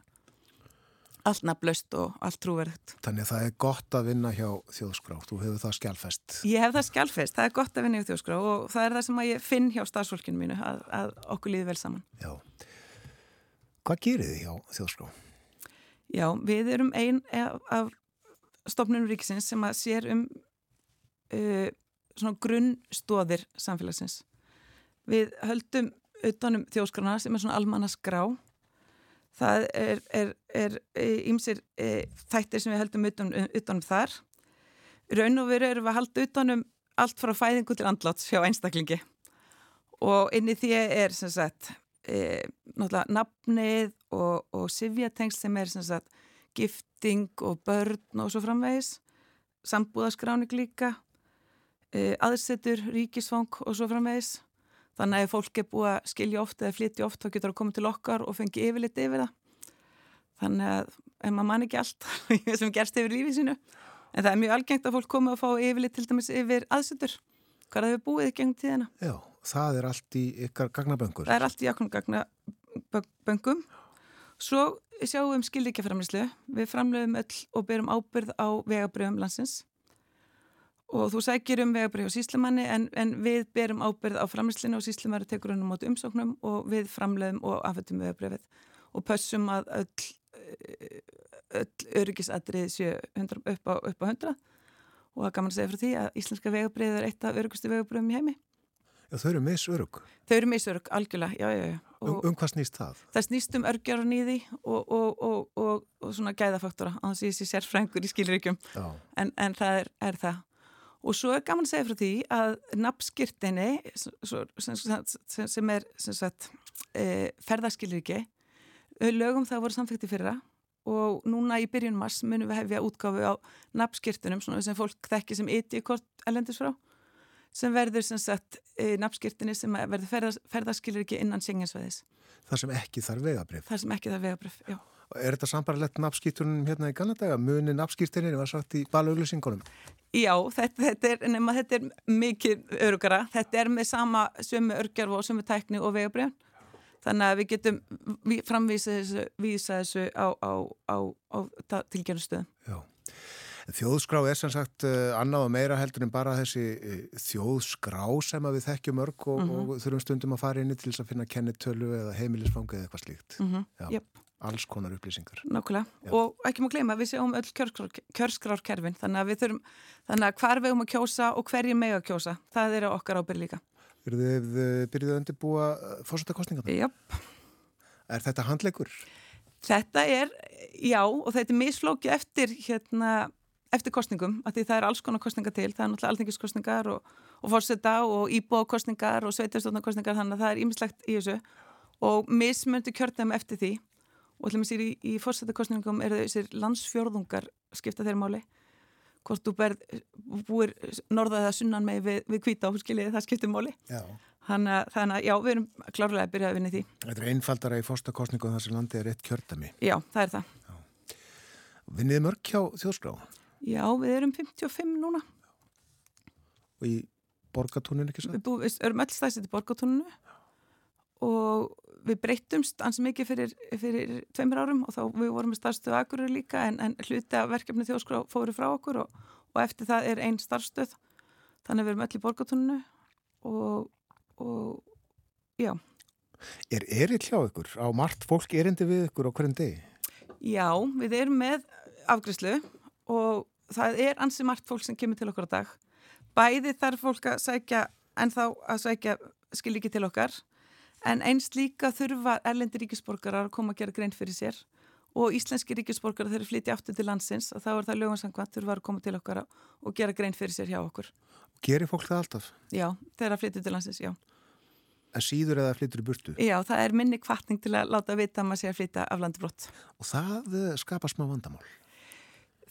allt nafnlaust og allt trúverðugt. Þannig að það er gott að vinna hjá þjóðskrá, þú hefur það skjálfest. Ég hef það skjálfest, það er gott að vinna hjá þjóðskrá og það er það sem ég finn hjá starfsfólkinu mínu að, að okkur líði vel saman. Já. Hvað gerir þið hjá þjóðskrá? Já, við erum einn af stofnunum ríkisins sem að sér um uh, svona grunnstóðir samfélagsins. Við höldum utanum þjóðskrana sem er svona almanna skrá það er ímsir e, e, þættir sem við heldum utanum, utanum þar. Raun og veru erum við að halda utanum allt frá fæðingu til andláts hjá einstaklingi. Og inn í því er sem sagt e, náttúrulega nafnið og, og sifjatengsl sem er sem sagt gifting og börn og svo framvegis sambúðaskráning líka e, aðsetur, ríkisfang og svo framvegis Þannig að ef fólk er búið að skilja oft eða flytja oft þá getur það að koma til okkar og fengi yfirleitt yfir það. Þannig að ef maður man ekki allt *laughs* sem gerst yfir lífið sínu. En það er mjög algengt að fólk koma og fá yfirleitt til dæmis yfir aðsöndur. Hvað er það við búið í gengum tíðina? Já, það er allt í ykkar gagnaböngur. Það er allt í okkar gagnaböngum. Svo sjáum við um skildíkjaframlislu. Við framleiðum öll og byrjum ábyrð á vegabröðum landsins og þú sækir um vegabrið á síslimanni en, en við berum ábyrð á framlýslinu og síslimari tekur hann á mótu umsóknum og við framleiðum og afhættum vegabriðið og pössum að öll, öll öryggisadrið séu upp á, upp á 100 og það kannan segja frá því að íslenska vegabriðið er eitt af öryggustu vegabriðum í heimi. Já, þau eru misörug. Þau eru misörug, algjörlega, já, já, já. Um, um hvað snýst það? Það snýst um örgjar og nýði og, og, og, og svona gæðafaktora, þess að ég sé sérfrængur í skilríkjum, en, en það er, er það. Og svo er gaman að segja frá því að nafnskirtinni sem, sem er e, ferðarskilriki, lögum það voru samfætti fyrra og núna í byrjun mars munum við hefja útgáfi á nafnskirtinum sem fólk þekki sem iti kort elendis frá sem verður sem sagt e, nafnskirtinni sem verður ferðars, ferðarskilriki innan Sengjansvæðis. Það sem ekki þarf vegabrif? Það sem ekki þarf vegabrif, já. Er þetta sambarlegt nafnskýrtunum hérna í kannadega? Muni nafnskýrtunni var sagt í balauðlusingunum? Já, þetta, þetta, er, nema, þetta er mikið örugara. Þetta er með sama sömu örgjörf og sömu tækni og vegabrjörn. Þannig að við getum framvísa þessu, þessu á, á, á, á tilgjörnustöðum. Já. Þjóðskrá er sem sagt uh, annað og meira heldur en bara þessi uh, þjóðskrá sem við þekkjum mörg og, mm -hmm. og þurfum stundum að fara inn í til þess að finna kennitölu eða heimilisfangu eða eitthvað slíkt. Mm -hmm. Jöpp alls konar upplýsingar. Nákvæmlega og ekki má gleyma við séum öll kjörskrárkerfin þannig að við þurfum, þannig að hvar við um að kjósa og hverjir með að kjósa, það er okkar ábyrg líka. Eru þið eh, byrjuð að undirbúa eh, fórsættakostninga? Jöpp. Er þetta handleikur? Þetta er, já og þetta er misflókið eftir hérna, eftir kostningum, að því það er alls konar kostninga til, það er náttúrulega alþengiskostningar og, og fórsætta og íbókostningar og sveitarstofnarkostningar þannig að það er ímislegt í þessu og mismöndu kjörnum eftir því og ætlum að sér í, í fórsættakostningum er þessir landsfjörðungar skipta þeirra máli. Hvort þú berð, búir norðaða sunnan með við, við kvíta áhuskiliði það skiptir máli. Þannig að já, við erum klárlega að byrja að vinna því. Þetta er einfaldara í fórsættakostningum þar sem landi er eitt kjördami Já, það er það. Vinnið mörg hjá þjóðskrá? Já, við erum 55 núna. Og í borgatúninu ekki svo? Við, bú, við erum öll stæðsett í borgatúninu og við breyttumst ansið mikið fyrir, fyrir tveimur árum og þá við vorum með starfstöðu aðgurur líka en, en hluti af verkefni þjóðskrá fóru frá okkur og, og eftir það er einn starfstöð þannig við erum öll í borgatunnu og, og já Er erill hjá ykkur? Á margt fólk erindi við ykkur á hverjum degi? Já, við erum með afgriðslu og það er ansið margt fólk sem kemur til okkar á dag bæði þarf fólk að sækja en þá að sækja skil ekki til okkar en einst líka þurfa erlendi ríkisborgarar að koma að gera grein fyrir sér og íslenski ríkisborgarar þegar flytja aftur til landsins og þá er það lögumsangvæmt þurfa að koma til okkar og gera grein fyrir sér hjá okkur. Gerir fólk það alltaf? Já, þegar að flytja til landsins, já. En síður eða flyttur í burtu? Já, það er minni kvartning til að láta vita að maður sé að flytja af landi brott. Og það eh, skapar smá vandamál?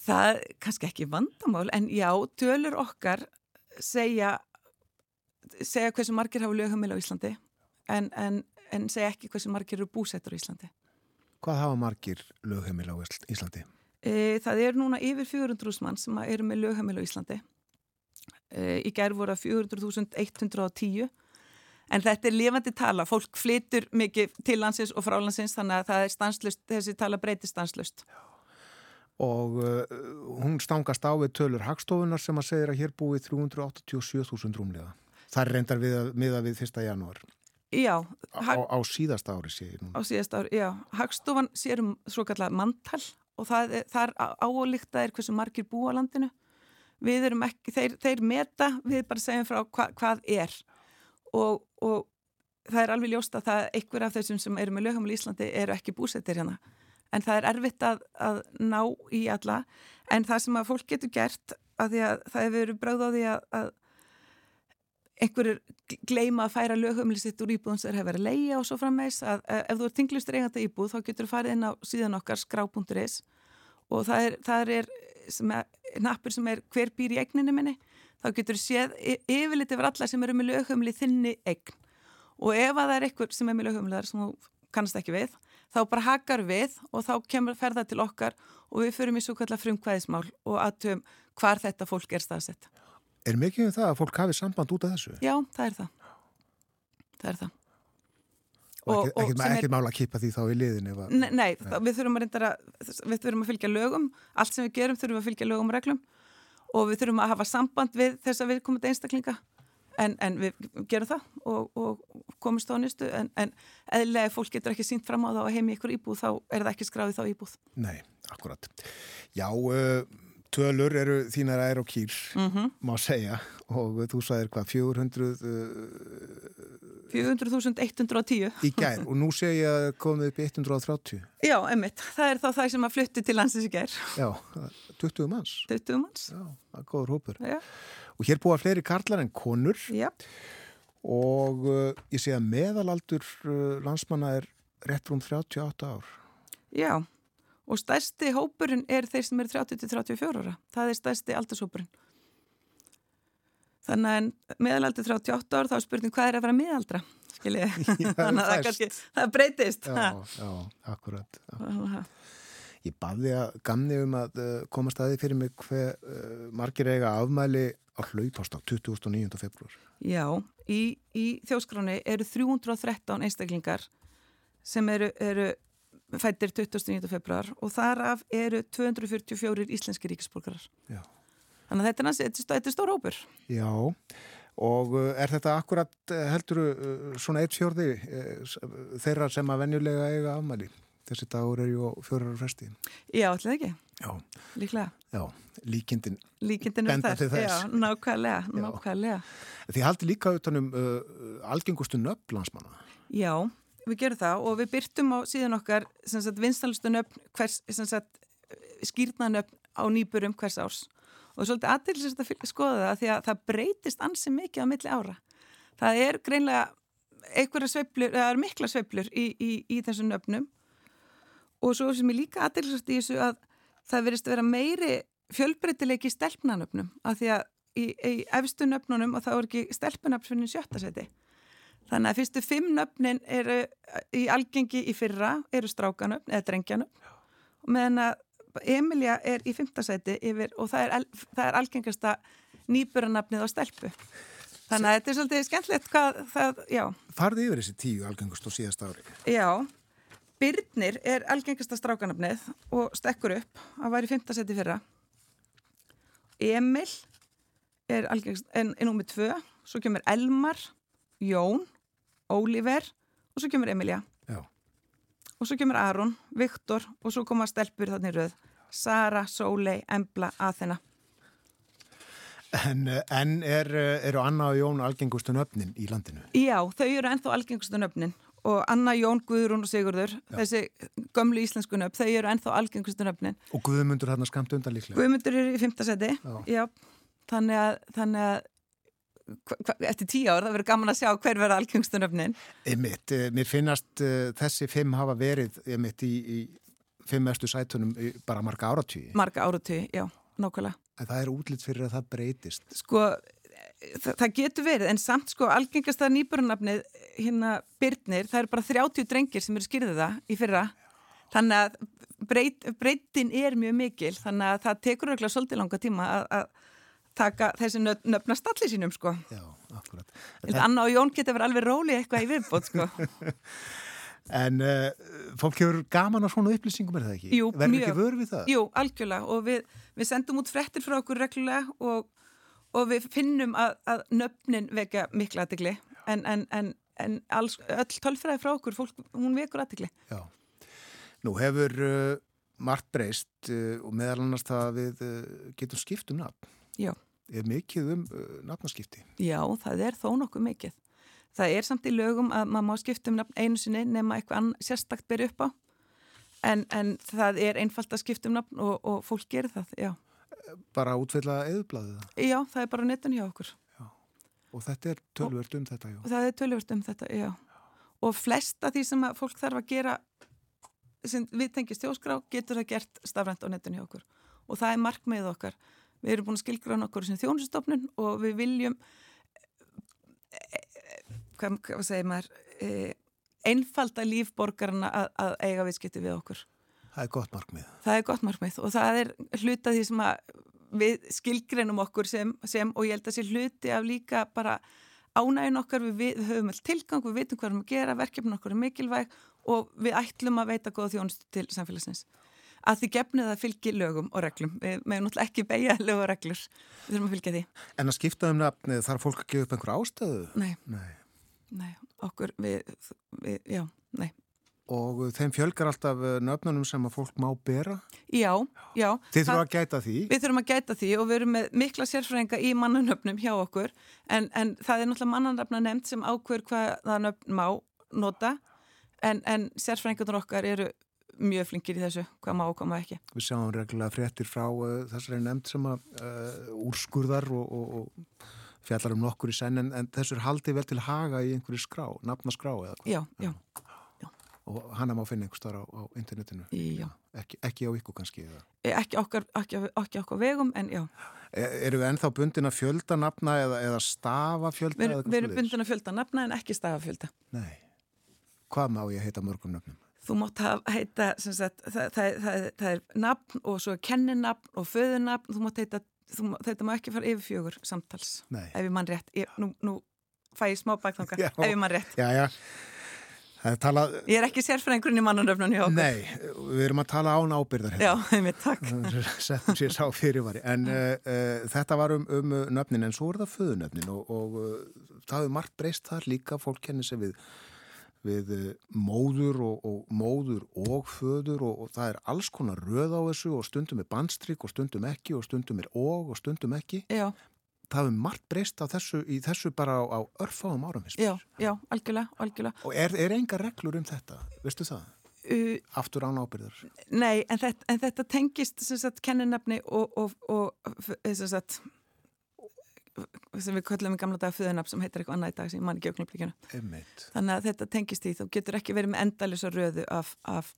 Það er kannski ekki vandamál, en já, tölur okkar segja, segja hversu margir hafa lögumil á Íslandi en, en, en segja ekki hversu margir eru búsettur í Íslandi. Hvað hafa margir lögheimil á Íslandi? E, það er núna yfir 400.000 mann sem eru með lögheimil á Íslandi. E, í gerð voru að 400.110 en þetta er lifandi tala. Fólk flytur mikið til landsins og frá landsins þannig að það er stanslust, þessi tala breytir stanslust. Og uh, hún stangast á við tölur hagstofunar sem að segir að hér búið 387.000 rúmlega. Það er reyndar við að miða við 1. janúar. Já. Á, á síðasta ári sé ég nú. Á síðasta ári, já. Hagstofan sér um svo kallar manntal og það er, það er er hversu margir búa landinu. Við erum ekki, þeir, þeir meta, við bara segjum frá hva, hvað er og, og það er alveg ljóst að það einhver af þessum sem eru með löghamil í Íslandi eru ekki búsettir hérna en það er erfitt að, að ná í alla en það sem að fólk getur gert að því að það hefur verið bröð á því að, að einhverjur gleima að færa löghamli sitt úr íbúðum sem hefur verið að leia og svo frammeins að, að ef þú er tinglustur eiganda íbúð þá getur þú farið inn á síðan okkar skrá.is og það er, það er sem er, nappur sem er hver býr í eigninni minni þá getur þú séð yfirleitt yfir alla sem eru með löghamli þinni eign og ef að það er einhver sem er með löghamli þar sem þú kannast ekki við þá bara hakar við og þá kemur ferða til okkar og við förum í svo kallar frumkvæðismál og aðtöfum hvar þetta fólk er staðsett. Er mikið um það að fólk hafi samband út af þessu? Já, það er það. Það er það. Og ekkert er... mála að kipa því þá í liðin? Að... Nei, nei þá, við þurfum að við þurfum að fylgja lögum, allt sem við gerum þurfum að fylgja lögum og reglum og við þurfum að hafa samband við þess að við komum til einstaklinga en, en við gerum það og, og komumst á nýstu en, en eðlega fólk getur ekki sínt fram á það og heim í ykkur íbúð þá er það ekki skráðið þá íbúð. Nei, akkurat. Já, uh, tölur eru þínar ær og kýr, mm -hmm. má segja. Og þú sagðir hvað, 400... Uh, 400.110 í gær. Og nú að komið upp í 130 Já, emitt, það er þá það sem að flyttu til landsins í gær. Já, 20 manns. 20 manns. Já, það er góður hópur. Já. og hér búa fleiri karlar en konur. Já. og uh, ég að meðalaldur uh, landsmanna er rétt rúm 38 ár. Já, og stærsti hópurinn er þeir sem eru 30-34 ára. Það er stærsti aldurshópurinn Þannig að meðalaldur 38 ár þá er spurning hvað er að vera meðaldra skiljið, *laughs* þannig að það, kannski, það breytist. Já, já, akkurat, akkurat. Ég baði að gamni um að uh, koma staði fyrir mig hver uh, margir eiga afmæli á hlaupást á 2009. februar Já, í, í þjóskráni eru 313 einstaklingar sem eru, eru fættir 29. februar og þar af eru 244 íslenski ríkisborgarar Þannig að þetta er, þetta er stór hópur. Já, og uh, er þetta akkurat uh, heldur uh, svona eitt fjörði þeirra sem að venjulega eiga afmæli? Þessi dagur er ju fjórar fresti. Já, allir ekki. Já. Líklega. Já, líkindin. Líkindin er þess. Já, nákvæmlega, nákvæmlega. Þið haldi líka utanum uh, algengustu nöfn landsmanna. Já, við gerum það og við byrtum á síðan okkar vinstalustu nöfn, hvers, skýrnanöfn á nýburum hvers árs og svolítið aðtilsist að skoða það því að það breytist ansið mikið á milli ára. Það er greinlega einhverja sveiflur, það er mikla sveiflur í, í, í þessum nöfnum og svo sem ég líka aðtilsist í þessu að það verist að vera meiri fjölbreytilegi í stelpnanöfnum af því að í, í efstu nöfnunum og það voru ekki stelpunöfn fyrir sjötta seti. Þannig að fyrstu fimm nöfnin eru í algengi í fyrra eru strákanöfn eða drengjanöfn og meðan að Emilia er í fymtasæti yfir og það er, það er algengasta nýburanafnið á stelpu. Þannig að þetta er svolítið skemmtilegt hvað það, já. Farði yfir þessi tíu algengust og síðast ári? Já, Byrnir er algengasta strákanafnið og stekkur upp að væri fymtasæti fyrra. Emil er algengast, en, en númið tvö, svo kemur Elmar, Jón, Óliver og svo kemur Emilia. Og svo kemur Aron, Viktor og svo koma stelpur þannig rauð Sara, Sólei, Embla, Aþena En, en er, eru Anna og Jón algengustu nöfnin í landinu? Já, þau eru ennþá algengustu nöfnin. Og Anna, Jón, Guðrún og Sigurður Já. þessi gömlu íslensku nöfn þau eru ennþá algengustu nöfnin. Og Guðmundur hérna skamt undan líklega? Guðmundur er í fymtaseti Já, þannig að, þannig að eftir tíu ár, það verður gaman að sjá hver verða algjöngstunöfnin. Einmitt, eh, mér finnast uh, þessi fimm hafa verið einmitt í, í fimm mestu sætunum bara marga áratvíi. Marga áratvíi, já, nákvæmlega. En það er útlýtt fyrir að það breytist. Sko, það, það getur verið, en samt sko algengasta nýbörunafnið hérna Byrnir, það eru bara 30 drengir sem eru skýrðið það í fyrra. Þannig að breyt, breytin er mjög mikil þannig að það tekur auðvitað svolítið langa tíma að, að taka þessi nöf, nöfna stalli sínum sko. Já, akkurat. Anna og Jón geta verið alveg róli eitthvað í viðbót sko. *laughs* En uh, fólk hefur gaman á svona upplýsingum er það ekki? Jú, Verður mjög. ekki vör við það? Jú, algjörlega og við, við sendum út frettir frá okkur reglulega og, og við finnum að, að nöfnin vekja mikla aðtegli en, en, en, en alls, öll tölfræði frá okkur, fólk, hún vekur aðtegli. Já. Nú hefur uh, margt breyst uh, og meðal annars það að við getum skipt um nafn. Já. Er mikið um uh, nafnaskipti? Já, það er þó nokkuð mikið. Það er samt í lögum að maður má skipta um nafn einu sinni nema eitthvað sérstakt byrja upp á en, en það er einfalt að skipta um nafn og, og fólk gerir það, já. Bara útfella eðublaðið það? Já, það er bara netun hjá okkur. Og þetta er tölvört um þetta, já. Og það er tölvört um þetta, já. Og flest af því sem fólk þarf að gera sem við tengist þjóskrá getur það gert stafrænt á netun hjá okkur. Og það er markmiðið okkar. Við erum búin að skilgrána okkur sem þjónustofnun og við viljum hvað, hvað segir maður e, einfalda lífborgarna að, að eiga viðskipti við okkur. Það er gott markmið. Það er gott markmið og það er hluta því sem að við skilgreinum okkur sem, sem og ég held að sé hluti af líka bara ánægin okkar, við, við höfum all tilgang, við veitum hvað við erum að gera, verkefnin okkur er mikilvæg og við ætlum að veita góða þjónust til samfélagsins. Að því gefnið að fylgi lögum og reglum. Við meðum náttúrulega ekki beigja lög og reglur. Við þurfum að fylgja því. En að skipta um nafnið þarf fólk að gefa upp einhver ástöðu? Nei. Nei. Nei, okkur, við, við já, nei. Og þeim fjölgar alltaf eh, nöfnunum sem að fólk má bera? Já, já. Þið þurfum að gæta því? Við þurfum að gæta því og við erum með mikla sérfræðinga í mannanöfnum hjá okkur en, en það er náttúrulega mannanöfna nefnd sem ákveður hvað það nöfn má nota en, en sérfræðingarnir okkar eru mjög flinkir í þessu, hvað má og hvað má ekki. Við sjáum reglulega fréttir frá uh, þessari nefnd sem að uh, úrskurðar og, og, og fjallar um nokkur í senn en, en þessur haldi vel til haga í einhverju skrá, nafnaskrá eða hvað? Já, já. Og hana má finna einhver starf á, á internetinu? Já. Ekki, ekki á ykkur kannski? Eða? Ekki okkar, ekki, ekki okkar vegum, en já. Er, erum við ennþá bundin að fjölda nafna eða, eða stafa fjölda? Við, erum bundin að fjölda nafna en ekki stafa fjölda. Nei. Hvað má ég heita mörgum nöfnum? Þú mátt heita, sagt, það, það, það, það er nafn og svo er kenninafn og föðunafn, þú mátt heita, þú, þetta má ekki fara yfir fjögur samtals. Nei. Ef ég mann rétt. Ég, nú, nú fæ ég smá bakþanga, ef ég mann rétt. Já, já. Það er talað... Ég er ekki sérfræðingurinn í mannunöfnun hjá okkur. Nei, við erum að tala án ábyrðar hérna. Já, einmitt, takk. Settum sér sá fyrirvari. En uh, uh, þetta var um, um nöfnin, en svo er það föðunöfnin og, og uh, það hefur margt breyst þar líka, fólk kennir sig við, við móður og, og móður og föður og, og það er alls konar röð á þessu og stundum er bandstrykk og stundum ekki og stundum er og og stundum ekki. Já. Það hefur margt breyst þessu, í þessu bara á, á örfáum árum. Já, já, algjörlega, algjörlega. Og er, er enga reglur um þetta, veistu það? Uh, Aftur án ábyrðar. Nei, en þetta, en þetta tengist sagt kenninafni og, og, sagt sem við köllum í gamla daga föðunafn sem heitir eitthvað annað í dag sem ég man ekki Einmitt. þannig að þetta tengist því, þú getur ekki verið með endalisa röðu af, af,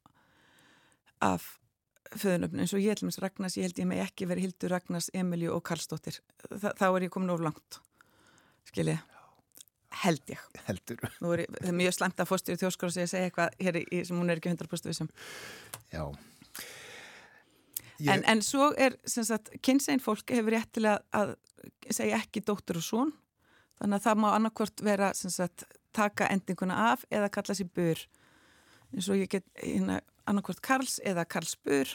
af föðunöfn eins og ég held með Ragnars, ég held ég með ekki verið Hildur Ragnars, Emilju og Karlsdóttir. Þa, þá er ég komin of langt skilji, held ég. Heldur. Er, það er mjög slæmt að fórstur í þjóskóra sem ég segja eitthvað hér í, sem hún er ekki 100% vissum Já ég... en, en svo er sagt, kynsegin fólk hefur réttilega að segja ekki dóttur og svon þannig að það má annarkvort vera sagt, taka endinguna af eða kalla sér bur. Eins og ég get hérna, annarkvort Karls eða Karls bur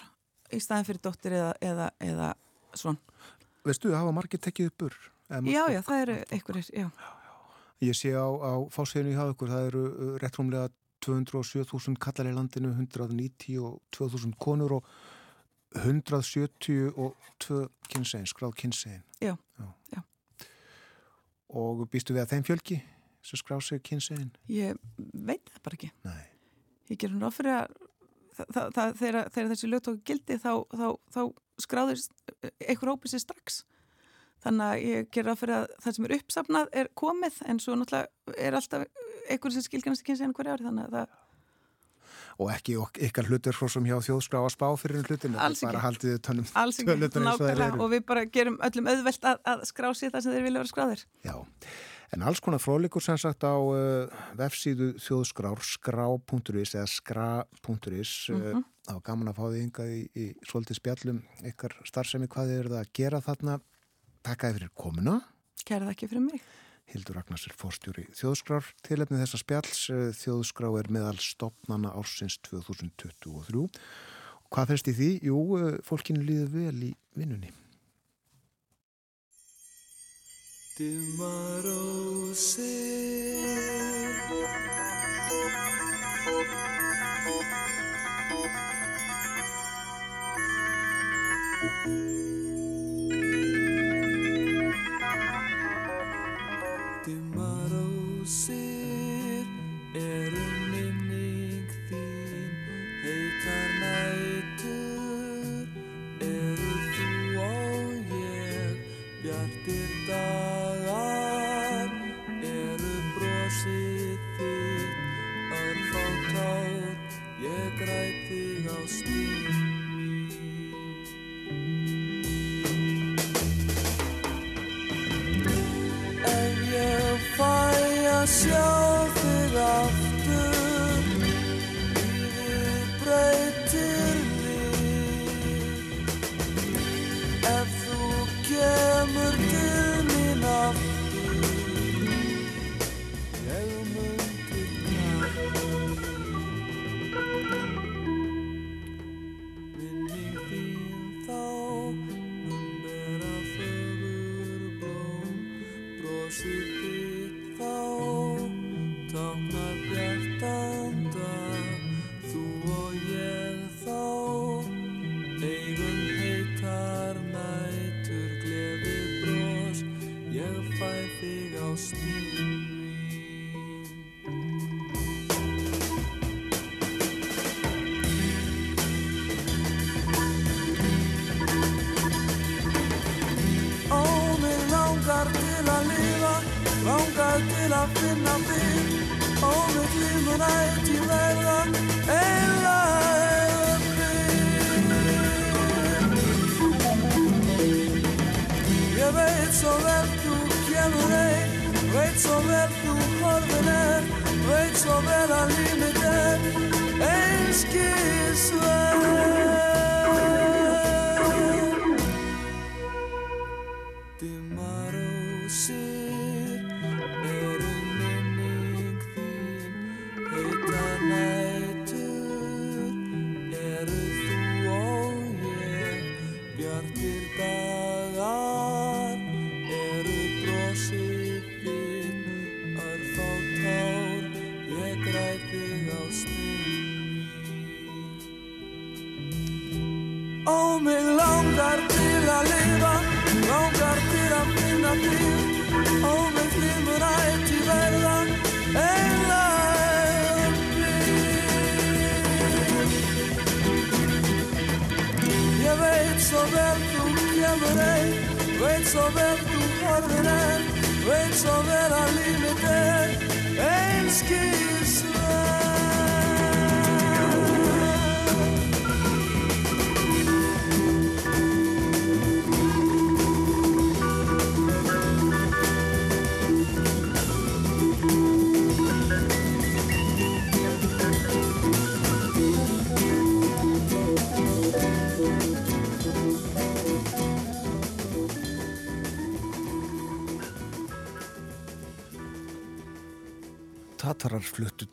í staðin fyrir dóttir eða, eða, eða svon Veistu, hafa margir tekið upp bur? Já, já, það eru einhverjir, já. Ég sé á, á fásveinu í hafa ykkur, það eru rétt rúmlega 207.000 kallar í landinu, 190 og 2.000 konur og 172 kynsegin, skráð kynsegin. Já, já. já. Og býstu við að þeim fjölki sem skráð sig kynsegin? Ég veit það bara ekki. Nei. Ég gerum ráð fyrir að þegar, þessi lögtóku gildi þá, þá, þá skráður einhver hópið sér strax. Þannig að ég ger ráð fyrir að það sem er uppsafnað er komið en svo náttúrulega er alltaf einhver sem skilgjast ekki eins og einhverja ári þannig að það Og ekki ykkar hlutur svo sem hjá þjóðskrá að spá fyrir hlutinu. Alls ekki. Haldið tönum. Alls ekki, nákvæmlega og við bara gerum öllum auðvelt að, að skrá sér það sem þeir vilja vera skráðir. Já, En alls konar fróðleikur sem sagt á uh, vefsíðu þjóðskrár skrá.is eða skra.is mm -hmm. uh, á gaman að fá því yngað í, í svolítið spjallum ykkar starfsemi hvað þið eruð að gera þarna takkaði fyrir komuna Kæra það ekki fyrir mig Hildur Ragnars er fórstjóri þjóðskrár. Tilefnið þessa spjalls uh, þjóðskrá er meðal stopnana ársins 2023 og hvað fyrst í því? Jú, uh, fólkinu líður vel í vinnunni. Dimma rósir. Dimma bjartir dagar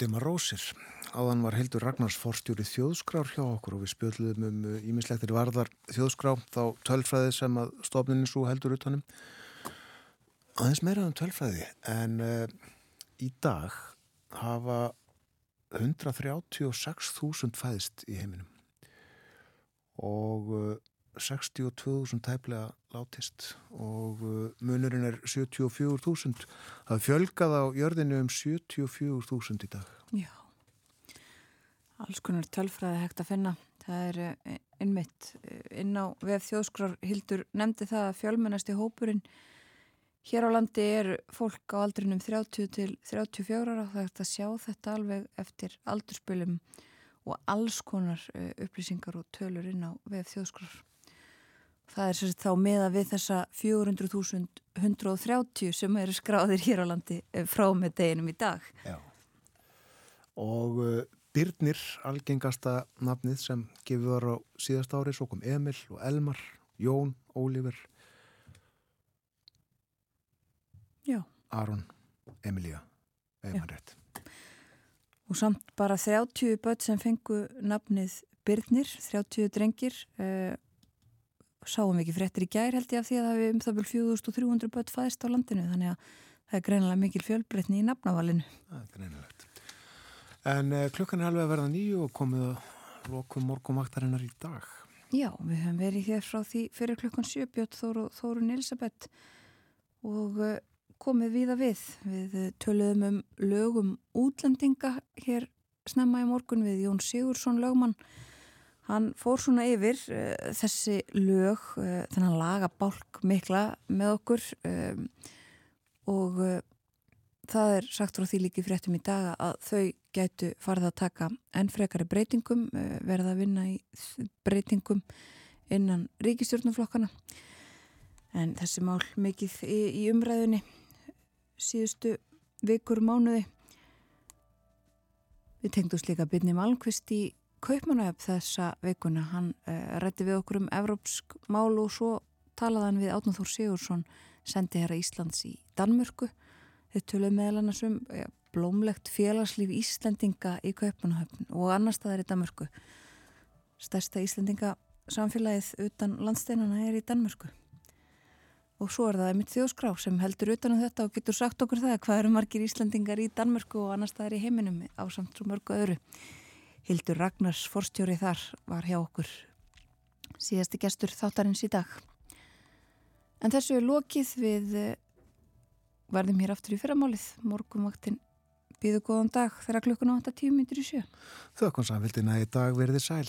Dima Rósir. Áðan var Hildur Ragnars forstjóri þjóðskrár hjá okkur og við spjöldluðum um ímislektir varðar þjóðskrá þá tölfræði sem að stofninu svo heldur utanum. Aðeins meira um tölfræði en uh, í dag hafa 136.000 fæðist í heiminum og uh, 62.000 tæplega látist og uh, munurinn er 74.000. Það fjölgað á jörðinu um 74.000 í dag. Já, alls konar tölfræði hægt að finna. Það er eh, innmitt eh, inn á vef þjóðskrar Hildur nefndi það að fjölmennasti hópurinn hér á landi er fólk á aldrinum 30 til 34 ára það hægt að sjá þetta alveg eftir aldurspilum og alls konar upplýsingar og tölur inn á vef þjóðskrar Það er sérst þá meða við þessa 400.130 sem eru skráðir hér á landi eh, frá með deginum í dag. Já. Og Byrnir, algengasta nafnið sem gefið var á síðast ári, svo kom Emil og Elmar, Jón, Ólífer. Aron, Emilía, Eimar rétt. Og samt bara 30 börn sem fengu nafnið Byrnir, 30 drengir, uh, sáum ekki fréttir í gær held ég af því að það hefur um það byrjum 4300 börn fæðist á landinu, þannig að það er greinilega mikil fjölbreytni í nafnavalinu. Það er greinilegt. En uh, klukkan er alveg að verða nýju og komið að lokum morgumvaktarinnar í dag. Já, við höfum verið hér frá því fyrir klukkan 7 bjött Þóru, Þórun Elisabeth og uh, komið víða við. Við uh, töluðum um lögum útlendinga hér snemma í morgun við Jón Sigursson lögmann. Hann fór svona yfir uh, þessi lög, uh, þennan lagabálk mikla með okkur um, og uh, það er sagt frá því líki fréttum í daga að þau gætu farið að taka enn frekari breytingum, verða að vinna í breytingum innan ríkistjórnumflokkana. En þessi mál mikið í, í umræðunni síðustu vikur mánuði. Við tengdumst líka Byrni Malmqvist í Kaupmannöf þessa vikuna. Hann uh, rætti við okkur um evrópsk mál og svo talaði hann við Átnum Þór Sigursson, sendi herra Íslands í Danmörku. Þau töluðu meðal annars um ja, blómlegt félagslíf Íslendinga í Kaupmannöfn og annar staðar í Danmörku. Stærsta Íslendinga samfélagið utan landsteinana er í Danmörku. Og svo er það einmitt þjóðskrá sem heldur utan um þetta og getur sagt okkur það hvað eru margir Íslandingar í Danmörku og annar staðar í heiminum á samt svo mörgu öðru. Hildur Ragnars forstjóri þar var hjá okkur síðasti gestur þáttarins í dag. En þessu er lokið við eh, verðum hér aftur í fyrramálið. Morgumvaktin býðu góðan dag þegar klukkuna 8.10 minnir í sjö. Þökkum samfélgina í dag verði sæl.